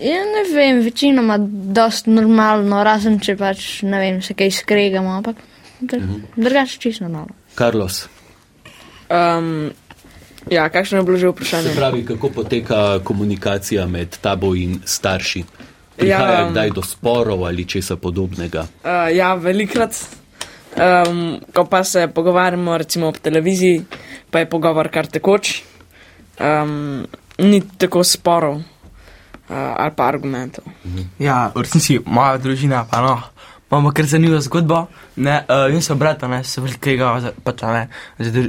Ja, ne vem, večinoma dost normalno, razen če pač, ne vem, se kaj skregamo, ampak dr mhm. drugače čisto normalno. Carlos. Um, ja, kakšno je bilo že vprašanje? Se pravi, kako poteka komunikacija med tabo in starši? Prihaja ja, kdaj do sporov ali česa podobnega? Uh, ja, velikrat. Um, ko pa se pogovarjamo recimo ob televiziji, pa je pogovor kar tekoč. Um, ni tako sporov ali pa argumentov. Mhm. Ja, v resnici moja družina, pa no, imamo kar zanimivo zgodbo. Ne, uh, jaz sem brat, ne, se velikega, pač ne,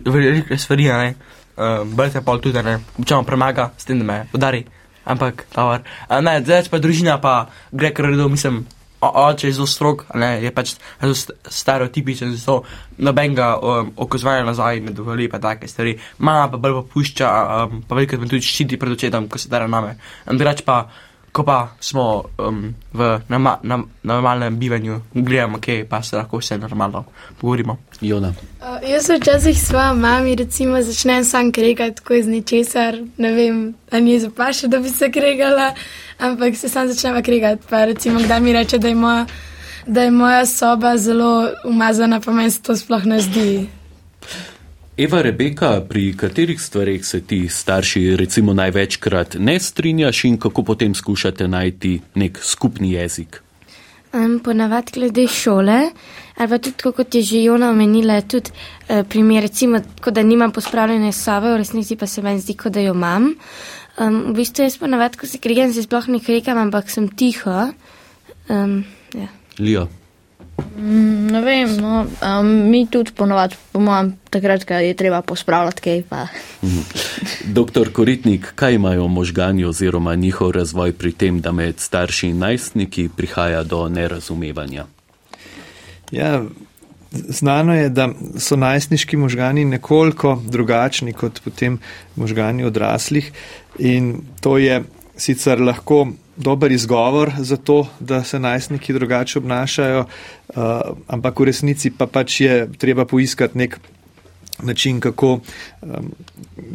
velike stvari, ne, uh, brat je pa tudi, ne, učemo premaga, s tem, da me udari. Ampak, tovar. Uh, ne, zdaj pa družina pa gre kar redo, mislim oče je zelo strog, ne, je pač zelo stereotipičen, zato nobenega um, okozvanja nazaj ne dovoli pa take stvari. Mama pa bolj popušča, um, pa veliko me tudi ščiti pred očetom, ko se dara name. Drugač pa ko pa smo um, v nama, nam, normalnem bivanju, gledamo, kaj pa se lahko vse normalno pogovorimo. Uh, jaz včasih s svojo mami, recimo, začnem sam kregati tako iz ničesar, ne vem, ali je zapaše, da bi se kregala, ampak se sam začnem kregati. Pa recimo, kdaj mi reče, da je moja, da je moja soba zelo umazana, pa meni se to sploh ne zdi. Eva Rebeka, pri katerih stvarih se ti starši recimo največkrat ne strinjaš in kako potem skušate najti nek skupni jezik? Um, Ponavadi glede šole, ali pa tudi, kot je že Jona omenila, tudi uh, primer, recimo, da nimam pospravljene sobe, v resnici pa se meni zdi, da jo imam. Um, v bistvu jaz ponavadi, ko se krigam, se sploh ne krigam, ampak sem tiho. Um, ja. Lio. Mm, ne vem, no, um, mi tudi ponovadi, po mojem, takrat, ko je treba pospravljati kaj. Pa. Mhm. Doktor Koritnik, kaj imajo možgani oziroma njihov razvoj pri tem, da med starši in najstniki prihaja do nerazumevanja? Ja, znano je, da so najstniški možgani nekoliko drugačni kot potem možgani odraslih in to je sicer lahko dober izgovor za to, da se najstniki drugače obnašajo, uh, ampak v resnici pa pač je treba poiskati nek način, kako,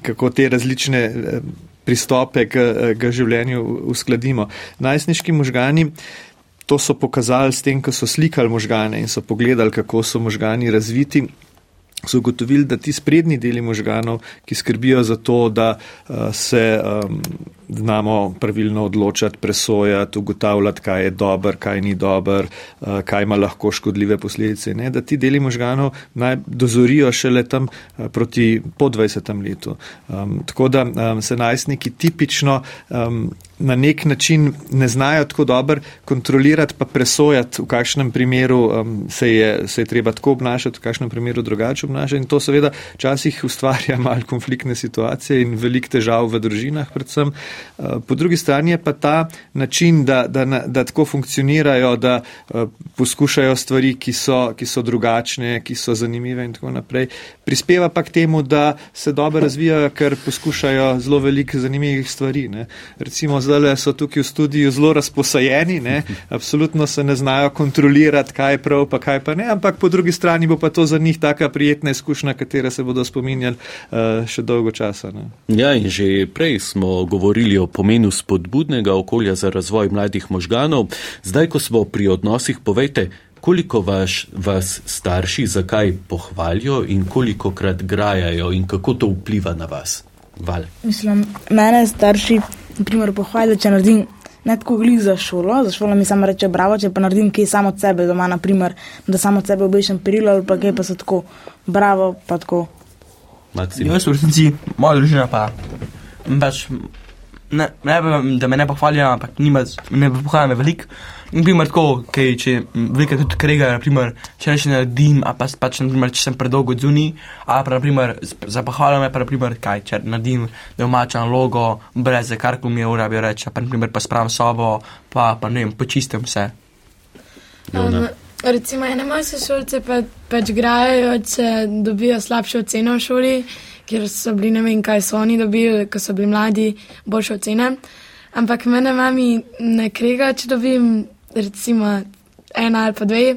kako te različne uh, pristope k, uh, k življenju uskladimo. Najstniški možgani. To so pokazali s tem, ko so slikali možgane in so pogledali, kako so možgani razviti so ugotovili, da ti sprednji deli možganov, ki skrbijo za to, da uh, se um, znamo pravilno odločati, presojati, ugotavljati, kaj je dober, kaj ni dober, uh, kaj ima lahko škodljive posledice, ne? da ti deli možganov naj dozorijo šele tam uh, proti po 20. letu. Um, tako da um, se najstniki tipično um, na nek način ne znajo tako dobro kontrolirati, pa presojati, v kakšnem primeru um, se, je, se je treba tako obnašati, v kakšnem primeru drugače obnašati. In to seveda včasih ustvarja <laughs> mal konfliktne situacije in velik težav v družinah predvsem. Uh, po drugi strani je pa ta način, da, da, da tako funkcionirajo, da uh, poskušajo stvari, ki so, ki so drugačne, ki so zanimive in tako naprej, prispeva pa k temu, da se dobro razvijajo, ker poskušajo zelo veliko zanimivih stvari. Ne. Recimo zdaj so tukaj v studiu zelo razposajeni, ne? absolutno se ne znajo kontrolirati, kaj je prav, pa kaj pa ne, ampak po drugi strani bo pa to za njih taka prijetna izkušnja, katera se bodo spominjali uh, še dolgo časa. Ne? Ja, in že prej smo govorili o pomenu spodbudnega okolja za razvoj mladih možganov, zdaj, ko smo pri odnosih, povejte, koliko vaš, vas starši zakaj pohvalijo in koliko krat grajajo in kako to vpliva na vas? Val. Mislim, mene starši, na primer, pohvalijo, če naredim ne tako glih za šolo, za šolo mi samo reče bravo, če pa naredim kaj samo od sebe doma, naprimer, da samo od sebe obišem perilo ali pa kaj pa so tako bravo, pa tako. Maksim. Jaz v resnici, moja družina pa, pač, ne, ne, da me ne pohvalijo, ampak nima, ne pohvalijo me veliko. Naprimer, tako, kaj, če velika tudi krega, naprimer, če reče naredim, a pa pač, naprimer, če sem predolgo zuni, a pa, naprimer, za pohvalo me pa, naprimer, kaj, če naredim domačo nalogo, brez za kar mi je ura, bi reče, pa, naprimer, pa spravim sobo, pa, pa ne vem, počistim vse. Um, recimo, ene moje sošolce pa, pač grajajo, če dobijo slabše ocene v šoli, ker so bili ne vem, kaj so oni dobili, ko so bili mladi, boljše ocene. Ampak mene mami ne krega, če dobim recimo ena ali pa dve.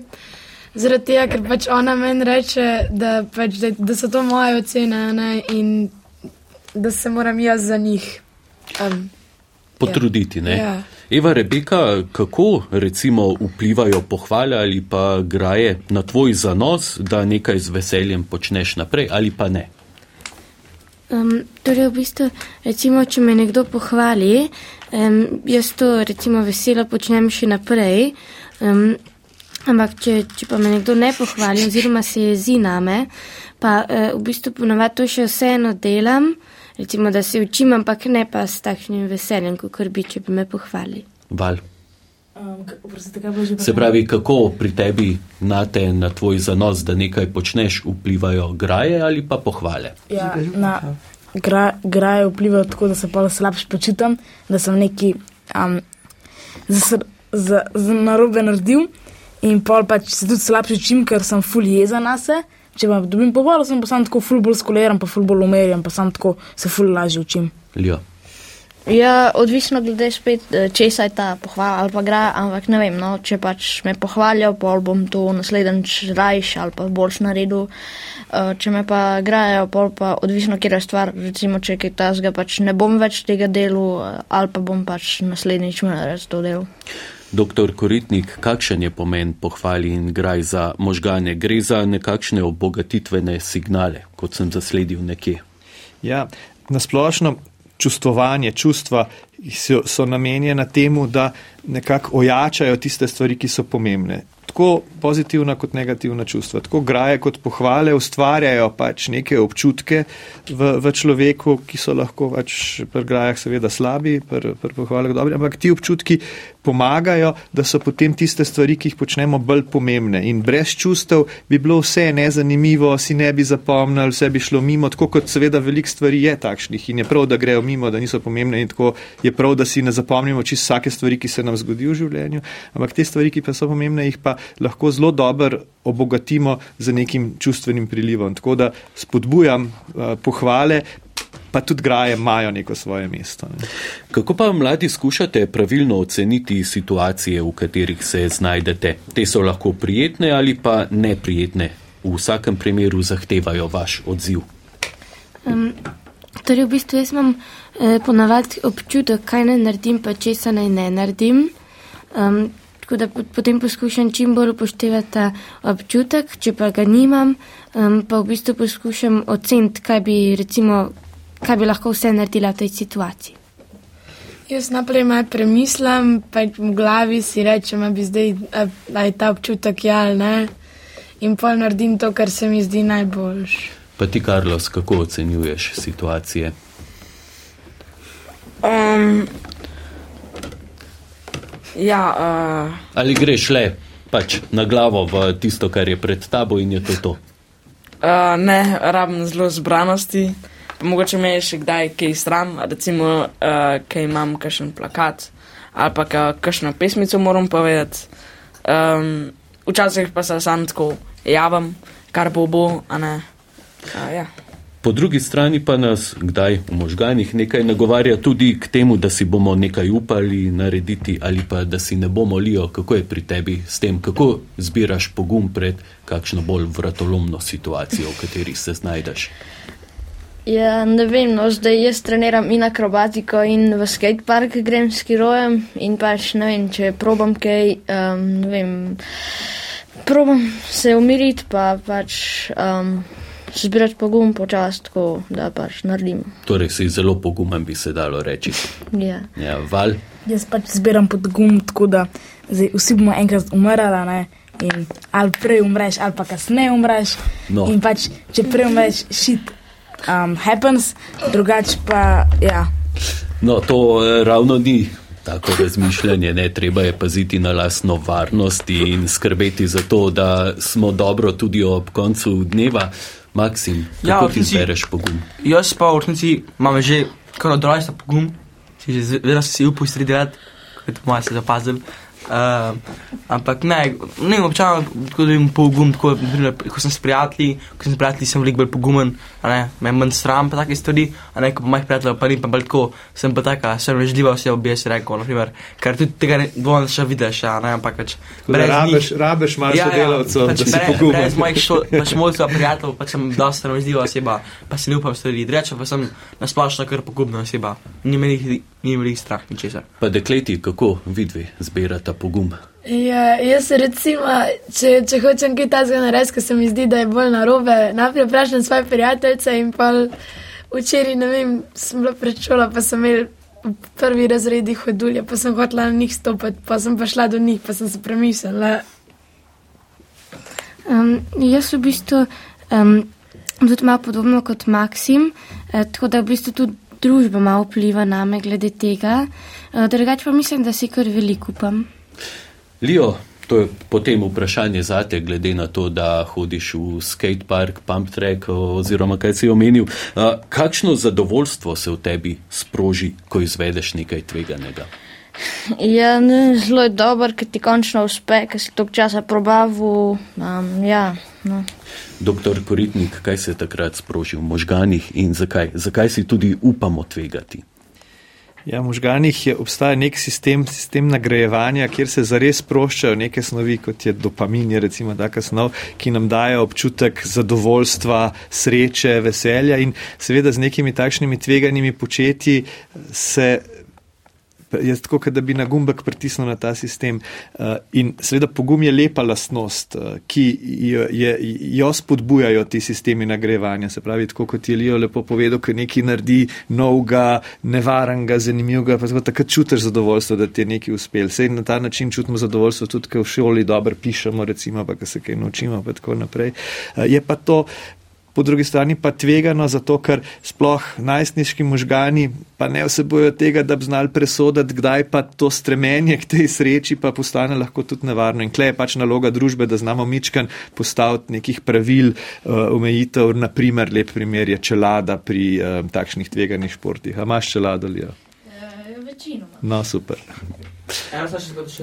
Zaradi tega, ker pač ona meni reče, da, pač, da, da so to moje ocene ne, in da se moram jaz za njih. Um, Potruditi, ne? Ja. Eva Rebeka, kako recimo vplivajo pohvale ali pa graje na tvoj zanos, da nekaj z veseljem počneš naprej ali pa ne? Um, torej, v bistvu, recimo, če me nekdo pohvali, um, jaz to recimo veselo počnem še naprej. Um, ampak, če, če pa me nekdo ne pohvali, oziroma se jezi name, pa uh, v bistvu ponovadi to še vseeno delam, recimo, da se učim, ampak ne pa s takšnim veseljem, kot bi, če bi me pohvali. Val. Um, oprostite, Se pravi, kako pri tebi na te, na tvoj zanos, da nekaj počneš, vplivajo graje ali pa pohvale? Ja, na gra, graje vpliva tako, da se pa slabše počutim, da sem neki um, za, za, za narobe naredil in pol pač se tudi slabše čim, ker sem ful jeza na se. Če pa dobim pohvalo, sem pa sam tako ful bolj skoleran, pa ful bolj umerjen, pa sam tako se ful lažje učim. Ljo. Ja, odvisno glede spet, eh, česa je ta pohvala ali pa gra, ampak ne vem, no, če pač me pohvalijo, pol bom to naslednjič rajš ali pa boljš naredil. Eh, Če me pa pol pa odvisno, kje je stvar, recimo, če je kaj tasga, pač ne bom več tega delu eh, ali pa bom pač naslednjič res to del. Doktor Koritnik, kakšen je pomen pohvali in graj za možgane? Gre za nekakšne obogatitvene signale, kot sem zasledil nekje. Ja, nasplošno čustvovanje, čustva so, so namenjena temu, da nekako ojačajo tiste stvari, ki so pomembne. Tako pozitivna kot negativna čustva, tako graje kot pohvale ustvarjajo pač neke občutke v, v človeku, ki so lahko pač pri grajah seveda slabi, pri, pri pohvalah dobri, ampak ti občutki pomagajo, da so potem tiste stvari, ki jih počnemo, bolj pomembne. In brez čustev bi bilo vse nezanimivo, si ne bi zapomnili, vse bi šlo mimo, tako kot seveda veliko stvari je takšnih in je prav, da grejo mimo, da niso pomembne in tako je prav, da si ne zapomnimo čisto vsake stvari, ki se nam zgodi v življenju, ampak te stvari, ki pa so pomembne, jih pa lahko zelo dobro obogatimo z nekim čustvenim prilivom. Tako da spodbujam uh, pohvale, pa tudi graje imajo neko svoje mesto. Ne. Kako pa mladi skušate pravilno oceniti situacije, v katerih se znajdete? Te so lahko prijetne ali pa neprijetne. V vsakem primeru zahtevajo vaš odziv. Um, torej, v bistvu jaz imam eh, ponavadi občutek, kaj naj naredim, pa česa naj ne naredim. Um, tako da po- potem poskušam čim bolj upoštevati ta občutek, če pa ga nimam, um, pa v bistvu poskušam oceniti, kaj bi, recimo, kaj bi lahko vse naredila v tej situaciji. Jaz naprej malo premislim, pa v glavi si rečem, da bi zdaj, a, a je ta občutek ja ali ne. In pol naredim to, kar se mi zdi najboljš. Pa ti, Karlos, kako ocenjuješ situacije? Um, ja, uh, Ali greš le pač na glavo v tisto, kar je pred tabo in je to to? uh, ne, rabim zelo zbranosti. Pa mogoče me je še kdaj kaj stran, recimo, uh, kaj imam kakšen plakat ali pa ka- kakšno pesmico moram povedati. Um, včasih pa se sam tako javim, kar bo bo, a ne. Uh, ja. Po drugi strani pa nas kdaj v možganih nekaj nagovarja tudi k temu, da si bomo nekaj upali narediti ali pa da si ne bomo lijo, kako je pri tebi s tem, kako zbiraš pogum pred kakšno bolj vratolomno situacijo, v kateri se znajdeš. Ja, ne vem, no, zdaj jaz treniram in akrobatiko in v skatepark grem skirojem in pač ne vem, če probam kaj, um, ne vem, probam se umiriti, pa pač um, zbirati pogum počasi, tako da pač naredim. Torej, si zelo pogumen, bi se dalo reči. Ja. Ja, val, Jaz pač zbiram podgum, tako da zdaj, vsi bomo enkrat umrli. ne, In ali prej umreš, ali pa kasneje umreš. No. In pač, če prej umreš, shit um, happens, drugače pa ja. No, to eh, ravno ni tako razmišljanje, ne treba je paziti na lastno varnost in skrbeti za to, da smo dobro tudi ob koncu dneva. Maksim, Ja, kako v ti zbereš pogum? Jaz pa v resnici imam že kar od rojstva pogum, si že vedno si upal stvari delati, kot po mojem se zapazil. Uh, ampak ne, ne vem, občasno tako da imam pogum, tako naprimer, ko sem s prijatelji, ko sem s prijatelji, sem veliko bolj pogumen, a ne, me manj sram pa take stvari, a ne, ko pa mojih prijateljev pa ni pa bolj tako, sem pa taka, sem vežljiva oseba, bi jaz rekel, naprimer, ker tudi tega ne bom še vidiš, a ne, ampak pač Tako da Rabeš, rabeš malo Ja, sodelavcev, pač da si pogumen. brez mojih šol, pač mojcev, prijateljev, pač sem dosta razumljiva oseba, pa se ne upam stvari reči, pa sem nasplošno kar pogubna oseba. Ni me jih- ni jih strah ničesar. Pa dekleti, kako vidvi zberata pogum? Ja, jaz recimo, če, če hočem kaj takega narediti, ker se mi zdi, da je bolj narobe, najprej vprašam svoje prijateljice in pa včeraj, ne vem, sem bila pred šolo, pa sem imel v prvi razredi hodulje, pa sem hotela na njih stopiti, pa sem pa šla do njih, pa sem se premislila. Um, jaz v bistvu um, tudi malo podobno kot Maksim, eh, tako da v bistvu tudi družba malo vpliva na me glede tega. Eh, drugače pa mislim, da si kar veliko upam. Lio, to je potem vprašanje zate, glede na to, da hodiš v skatepark, pump track oziroma kaj si omenil. Kakšno zadovoljstvo se v tebi sproži, ko izvedeš nekaj tveganega? Ja, ne, zelo je dober, ker ti končno uspe, ker si toliko časa probavu. Um, ja, no. Doktor Koritnik, kaj se takrat sproži v možganih in zakaj? Zakaj si tudi upamo tvegati? Ja, v možganih je, obstaja nek sistem, sistem nagrajevanja, kjer se zares sproščajo neke snovi, kot je dopamin, je recimo taka snov, ki nam daje občutek zadovoljstva, sreče, veselja in seveda z nekimi takšnimi tveganimi početji se. Je tako, da bi na gumbek pritisnil na ta sistem. Uh, in seveda pogum je lepa lastnost, uh, ki jo, je, jo spodbujajo ti sistemi nagrajevanja. Se pravi, tako kot je Lijo lepo povedal, ko nekaj naredi novega, nevarnega, zanimivega, pa tako takrat čutiš zadovoljstvo, da ti je nekaj uspel. Sej na ta način čutimo zadovoljstvo tudi, ko v šoli dobro pišemo, recimo, pa ko se kaj naučimo, pa tako naprej. Uh, je pa to po drugi strani pa tvegano, zato ker sploh najstniški možgani pa ne vsebojo tega, da bi znali presoditi, kdaj pa to stremenje k tej sreči pa postane lahko tudi nevarno. In klej je pač naloga družbe, da znamo mičkan postaviti nekih pravil, uh, omejitev, naprimer lep primer je čelada pri uh, takšnih tveganih športih. A imaš čelado, Lijo? Večinoma. No, super.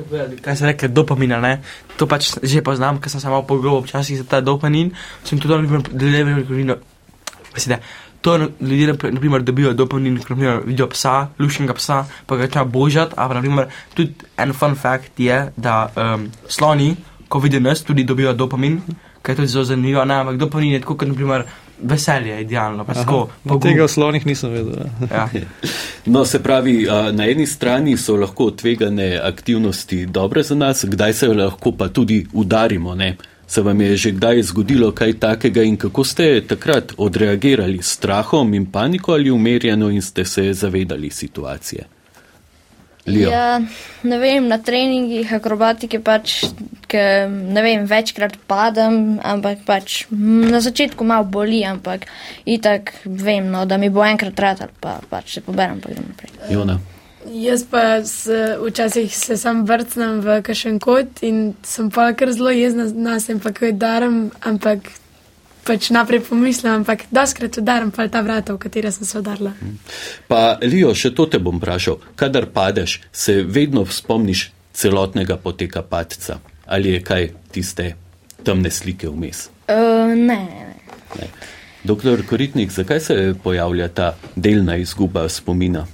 Povedati, kaj se reče dopamina, ne? To pač že poznam, ker sem se malo pogovoril včasih za ta dopamin, sem tudi deležen, da to ljudje, na primer, dobijo dopamin, naprimer vidijo psa, lušnega psa, pa ga treba božati, a pa naprimer, tudi en fun fact je, da um, sloni, ko vidijo nas, tudi dobijo dopamin, kaj je tudi zelo zanimivo, ampak dopamin je tako, kot naprimer veselje, idealno, pa tako. No, tega v slonih nisem vedel. Ja. Ja. No, se pravi, na eni strani so lahko tvegane aktivnosti dobre za nas, kdaj se lahko pa tudi udarimo. Ne? Se vam je že kdaj zgodilo kaj takega in kako ste takrat odreagirali s strahom in paniko ali umerjeno in ste se zavedali situacije? Lio. Ja, ne vem, na treningih akrobatike pač, ke, ne vem, večkrat padem, ampak pač mm, na začetku malo boli, ampak itak vem, no, da mi bo enkrat ratal, pa pač se poberem, pa grem naprej. Jona. Jaz pa se, včasih se sam vrtnem v kakšen kot in sem pa kar zelo jezna na sebe, pa kaj daram, ampak pač naprej pomislim, ampak doskrat udaram pa ta vrata, v katera sem se udarila. Pa, Lio, še to te bom vprašal. Kadar padeš, se vedno spomniš celotnega poteka padca ali je kaj tiste temne slike vmes? Uh, ne, ne. Ne. Doktor Koritnik, zakaj se pojavlja ta delna izguba spomina?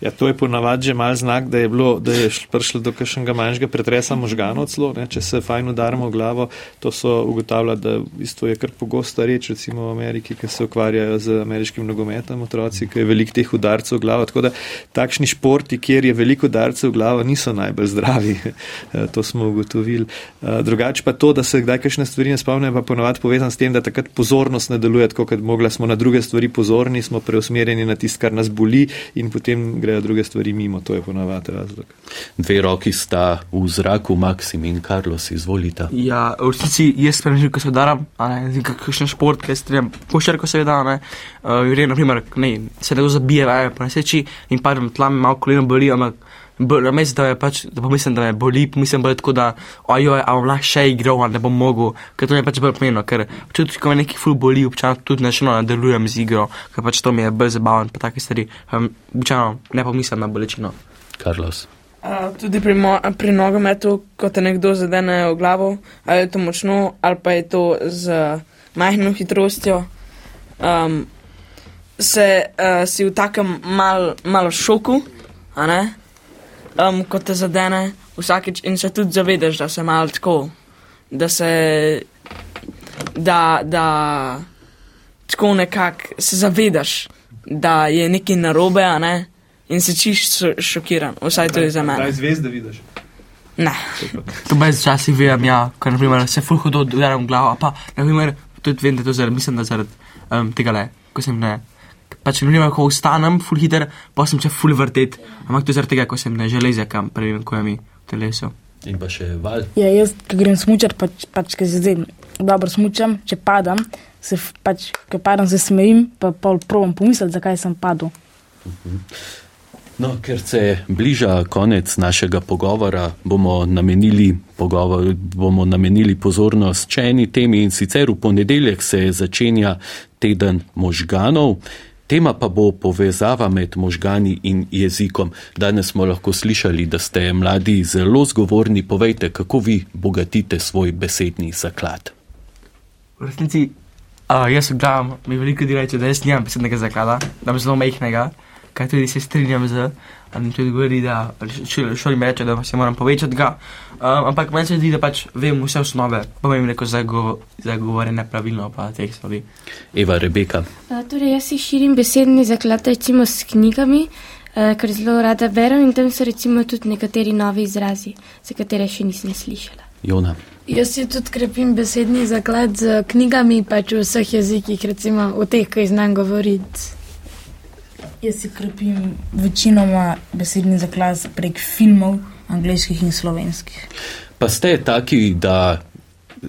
Ja, to je ponavadi že mal znak, da je, bilo, da je prišlo do kakšnega manjšega pretresa možganov celo, ne, če se fajn udarimo v glavo, to so ugotavljali, da v bistvu je kar pogosta reč, recimo v Ameriki, ki se ukvarjajo z ameriškim nogometom otroci, ki je veliko teh udarcev v glavo. Tako da takšni športi, kjer je veliko udarcev v glavo, niso najbolj zdravi. <laughs> to smo ugotovili. Drugače pa to, da se kdaj kakšne stvari ne spomnim, pa ponavadi povezan s tem, da takrat pozornost ne deluje kot mogla smo na druge stvari pozorni, smo preusmerjeni na tisto, kar nas boli in potem grejo druge stvari mimo. To je ponavadi razlog. Dve roki sta v zraku, Maksim in Karlos, izvolite. Ja, v resnici jaz spremem že, ko se udaram, kakšen šport, kaj strem, košarko seveda, ne, uh, gre, naprimer, ne, se ne zabije, veje, po neseči in padem tla, mi malo koleno boli, ampak namesto da je pač, da pomislim, da me boli, pomislim bolj tako, da, ojoj, a bom lahko še igral, ne bom mogel, ker to je pač bolj pomembno, ker čutim, ko me neki ful boli, občasno tudi načino nadaljujem z igro, ker pač to mi je bolj zabaven, pa take stvari, um, občasno ne pomislim na bolečino. Carlos. Uh, tudi pri, mo, pri nogometu, ko te nekdo zadene v glavo, ali je to močno, ali pa je to z majhno hitrostjo, um, se uh, si v takem mal, malo šoku, a ne? Um, ko te zadene vsakeč in se tudi zavedaš, da se malo tako, da se, da, da tako nekako se zavedaš, da je nekaj narobe, a ne, in se čiš šokiran, vsaj to je za mene. Kaj zvezde vidiš? Ne. To brez časi vem, ja, ker naprimer se ful hudo udaram v glavo, pa naprimer tudi vem, da to zaradi, mislim, da zaradi um, tega le, ko sem ne. Pač ne vem, ko vstanem, ful hiter, pa sem če ful vrtet, ampak to je zaradi tega, ko sem ne železe, kam previm, ko je mi v telesu. In pa še val. Ja, jaz, ko grem smučar, pač, pač ker se zdaj dobro smučam, če padam, se pač, ko padam, se smejim, pa pol provam pomisliti, zakaj sem padel. No, ker se bliža konec našega pogovora, bomo namenili, pogovor, bomo namenili pozornost še eni temi in sicer v ponedeljek se začenja teden možganov. Tema pa bo povezava med možgani in jezikom. Danes smo lahko slišali, da ste mladi zelo zgovorni. Povejte, kako vi bogatite svoj besedni zaklad. V resnici, uh, jaz gledam, mi veliko ljudi reče, da jaz nimam besednega zaklada, da imam zelo majhnega, kaj tudi se strinjam z, in tudi govori, da šoli mi reče, da se moram povečati ga. Um, ampak meni se zdi, da pač vem vse osnove, pa vem neko zagovorjene pravilno, pa teh stvari. Eva Rebeka. Uh, torej, jaz si širim besedni zaklad recimo s knjigami, uh, ker zelo rada berem in tam so recimo tudi nekateri novi izrazi, za katere še nisem slišala. Jona. Jaz si tudi krepim besedni zaklad z knjigami, pač v vseh jezikih, recimo v teh, ki znam govoriti. Jaz si krepim večinoma besedni zaklad prek filmov, angliških in slovenskih. Pa ste taki, da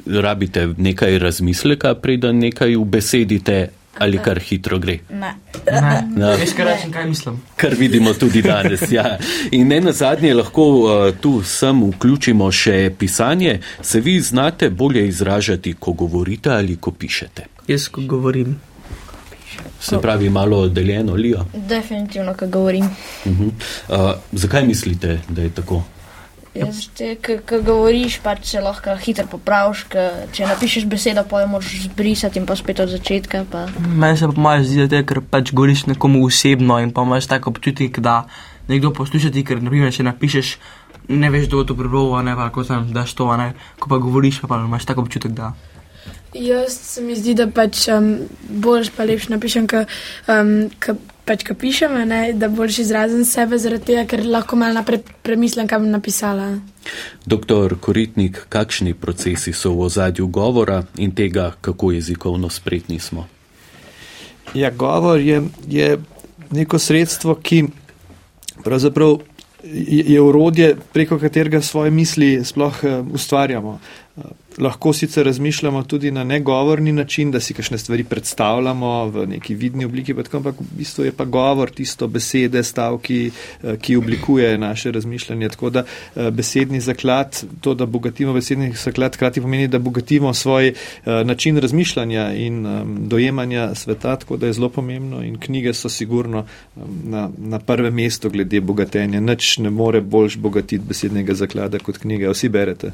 rabite nekaj razmisleka, preden nekaj ubesedite, ali kar hitro gre. Ne. Ne, Ja. veš, kaj rečem, kaj mislim. Kar vidimo tudi danes. Ja. In ne na zadnje, lahko uh, tu sem vključimo še pisanje. Se vi znate bolje izražati, ko govorite ali ko pišete? Jaz, ko govorim. Se pravi, malo oddeljeno, lijo. Definitivno, ko govorim. Uh -huh. uh, zakaj mislite, da je tako? Jaz, te, ko govoriš, pač se lahko hitro popraviš, ke, če napišeš besedo, pa jo moraš zbrisati in pa spet od začetka. Pa. Meni se pa malo zdi, da je, ker pač govoriš nekomu osebno in pa imaš tako občutek, da nekdo posluša ti, ker naprimer, če napišeš, ne veš, kdo bo to prebral, ne pa ko tam daš to, a ne, ko pa govoriš, pa, pa imaš tako občutek, da. Jaz se mi zdi, da pač um, boljš pa lepš napišem, ka, um, ka, pač ka pišem, a ne, da boljš izrazim sebe zaradi tega, ker lahko malo naprej premislim, kaj bom napisala. Doktor Koritnik, kakšni procesi so v ozadju govora in tega, kako jezikovno spretni smo? Ja, govor je, je neko sredstvo, ki pravzaprav je, je urodje, preko katerega svoje misli sploh uh, ustvarjamo. Lahko sicer razmišljamo tudi na negovorni način, da si kakšne stvari predstavljamo v neki vidni obliki, ampak v bistvu je pa govor tisto besede, stavki, uh, ki oblikuje naše razmišljanje. Tako da uh, besedni zaklad, to, da bogatimo besedni zaklad, hkrati pomeni, da bogatimo svoj uh, način razmišljanja in dojemanja sveta, tako da je zelo pomembno in knjige so sigurno na, na prvem mestu glede bogatenja. Nič ne more boljš bogatiti besednega zaklada kot knjige. Vsi berete.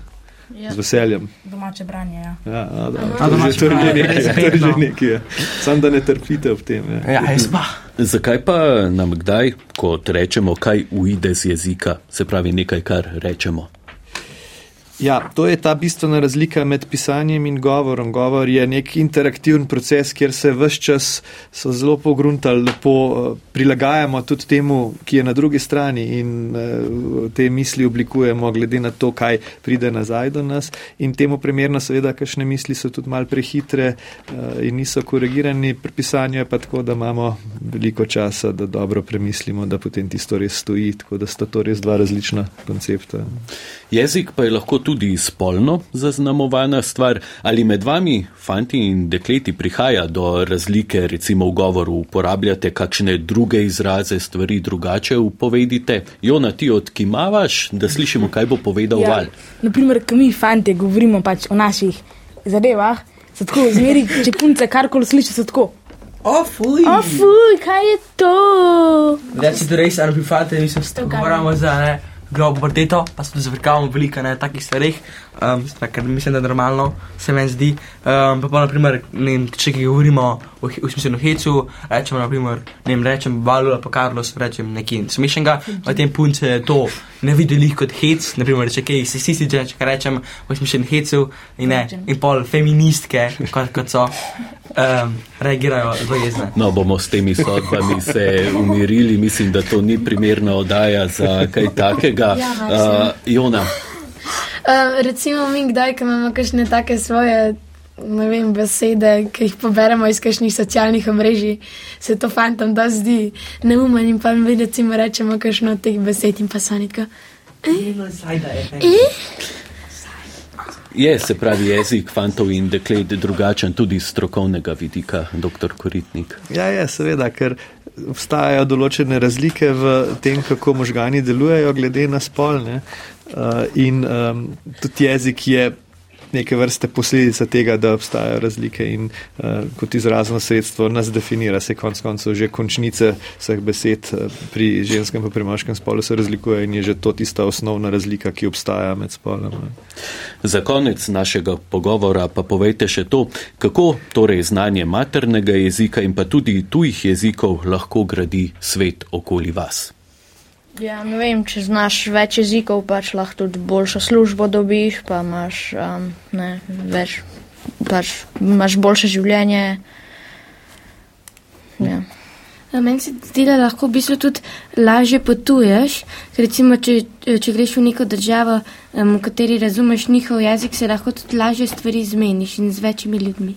Ja. Z veseljem. Domače branje, ja. Ja, a, da, A, to, že- to je že nekaj. To je že nekaj. ja. Sam da ne trpite ob tem. Ja. Ja, jaz pa. Zakaj pa nam kdaj, ko rečemo, kaj uide z jezika, se pravi nekaj, kar rečemo? Ja, to je ta bistvena razlika med pisanjem in govorom. Govor je nek interaktiven proces, kjer se vse čas zelo pogruntali, lepo eh, prilagajamo tudi temu, ki je na drugi strani in uh, te misli oblikujemo glede na to, kaj pride nazaj do nas. In temu primerno seveda, kakšne misli so tudi mal prehitre uh, in niso korigirani. Pri pisanju je pa tako, da imamo veliko časa, da dobro premislimo, da potem tisto res stoji, tako da sta to res dva različna koncepta. Jezik pa je lahko tudi spolno zaznamovana stvar. Ali med vami, fanti in dekleti, prihaja do razlike, recimo v govoru, uporabljate kakšne druge izraze, stvari drugače upovedite? Jona, ti odkimavaš, da slišimo, kaj bo povedal Ja, val. naprimer, ko mi fanti govorimo pač o naših zadevah, se tako zmeri, če punce karkoli sliši, se tako. O, fuj! O, fuj, kaj je to? Da res, ali bi fate, mislim, da govorimo za ne. Grob vrteto, pa se zavrkavamo veliko na takih stvarih, um, stvar, ker mislim, da je normalno, se meni zdi. Um, pa pa naprimer, ne če kaj govorimo o, v smislu hecu, rečemo naprimer, ne vem, rečem Balu ali pa Carlos, rečem nekaj smešnega, v tem punce to ne videli kot hec, naprimer, če kaj se si če kaj rečem v smislu hecu in ne, in pol feministke, kot, kot so, um, reagirajo zelo jezne. No, bomo s temi sodbami se umirili. Mislim, da to ni primerna oddaja za kaj takega. Uh, Jona, Uh, <laughs> recimo, mi kdaj, ko imamo kakšne take svoje. Ne vem, besede, ki jih poberemo iz kakšnih socialnih omrežij, se to fantom da zdi neumen in pa mi recimo rečemo kakšno od teh besed in pa so nekaj. je se pravi jezik fantov in deklet drugačen tudi iz strokovnega vidika, dr. Koritnik. Ja, je, seveda, ker obstajajo določene razlike v tem, kako možgani delujejo, glede na spolne. Uh, in um, tudi jezik je neke vrste posledica tega, da obstajajo razlike in uh, kot izrazno sredstvo nas definira. Se konc koncev že končnice vseh besed uh, pri ženskem in pri moškem spolu se razlikujejo in je že to tista osnovna razlika, ki obstaja med spoloma. Za konec našega pogovora pa povejte še to, kako torej znanje maternega jezika in pa tudi tujih jezikov lahko gradi svet okoli vas. Ja, ne vem, če znaš več jezikov, pač lahko tudi boljšo službo dobiš, pa imaš um, ne, več, pač imaš boljše življenje. Ja. Meni se zdi, da lahko v bistvu tudi lažje potuješ. ker Recimo, če, če greš v neko državo, em, v kateri razumeš njihov jezik, se lahko tudi lažje stvari zmeniš in z večjimi ljudmi.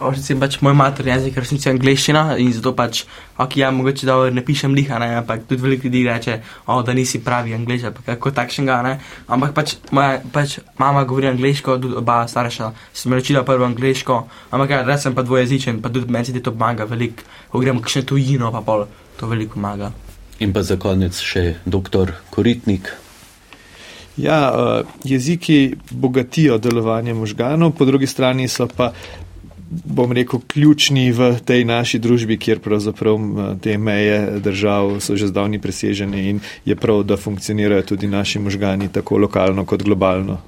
Recimo, pač moj materni jezik je resnici angliščina in zato pač, ok, ja, mogoče da ne pišem liha, ne, ampak tudi veliko ljudi reče, o, da nisi pravi angliš, pa kako takšnega, ne. Ampak pač moja pač mama govori angliško, tudi oba starša sem rečila prvo angliško, ampak ja, res sem pa dvojezičen, pa tudi meni se to pomaga veliko, ko gremo v kakšno tujino, pa pol to veliko pomaga. In pa za konec še dr. Koritnik. Ja, uh, jeziki bogatijo delovanje možganov, po drugi strani so pa, bom rekel, ključni v tej naši družbi, kjer pravzaprav eh, te meje držav so že zdavni presežene in je prav, da funkcionirajo tudi naši možgani tako lokalno kot globalno.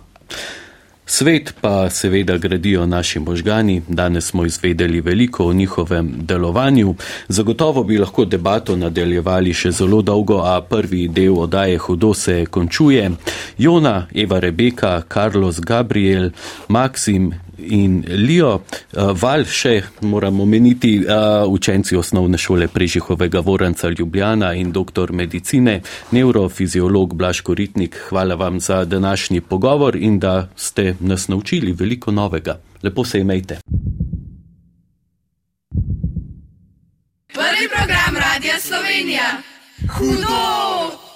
Svet pa seveda gradijo naši možgani, danes smo izvedeli veliko o njihovem delovanju. Zagotovo bi lahko debato nadaljevali še zelo dolgo, a prvi del odaje hudo se končuje. Jona, Eva Rebeka, Carlos Gabriel, Maksim in Lio, eh, Val še moram omeniti, eh, učenci osnovne šole Prežihovega Voranca Ljubljana in doktor medicine, neurofiziolog Blaško Ritnik. Hvala vam za današnji pogovor in da ste nas naučili veliko novega. Lepo se imejte. Prvi program Radia Slovenija. Hudo!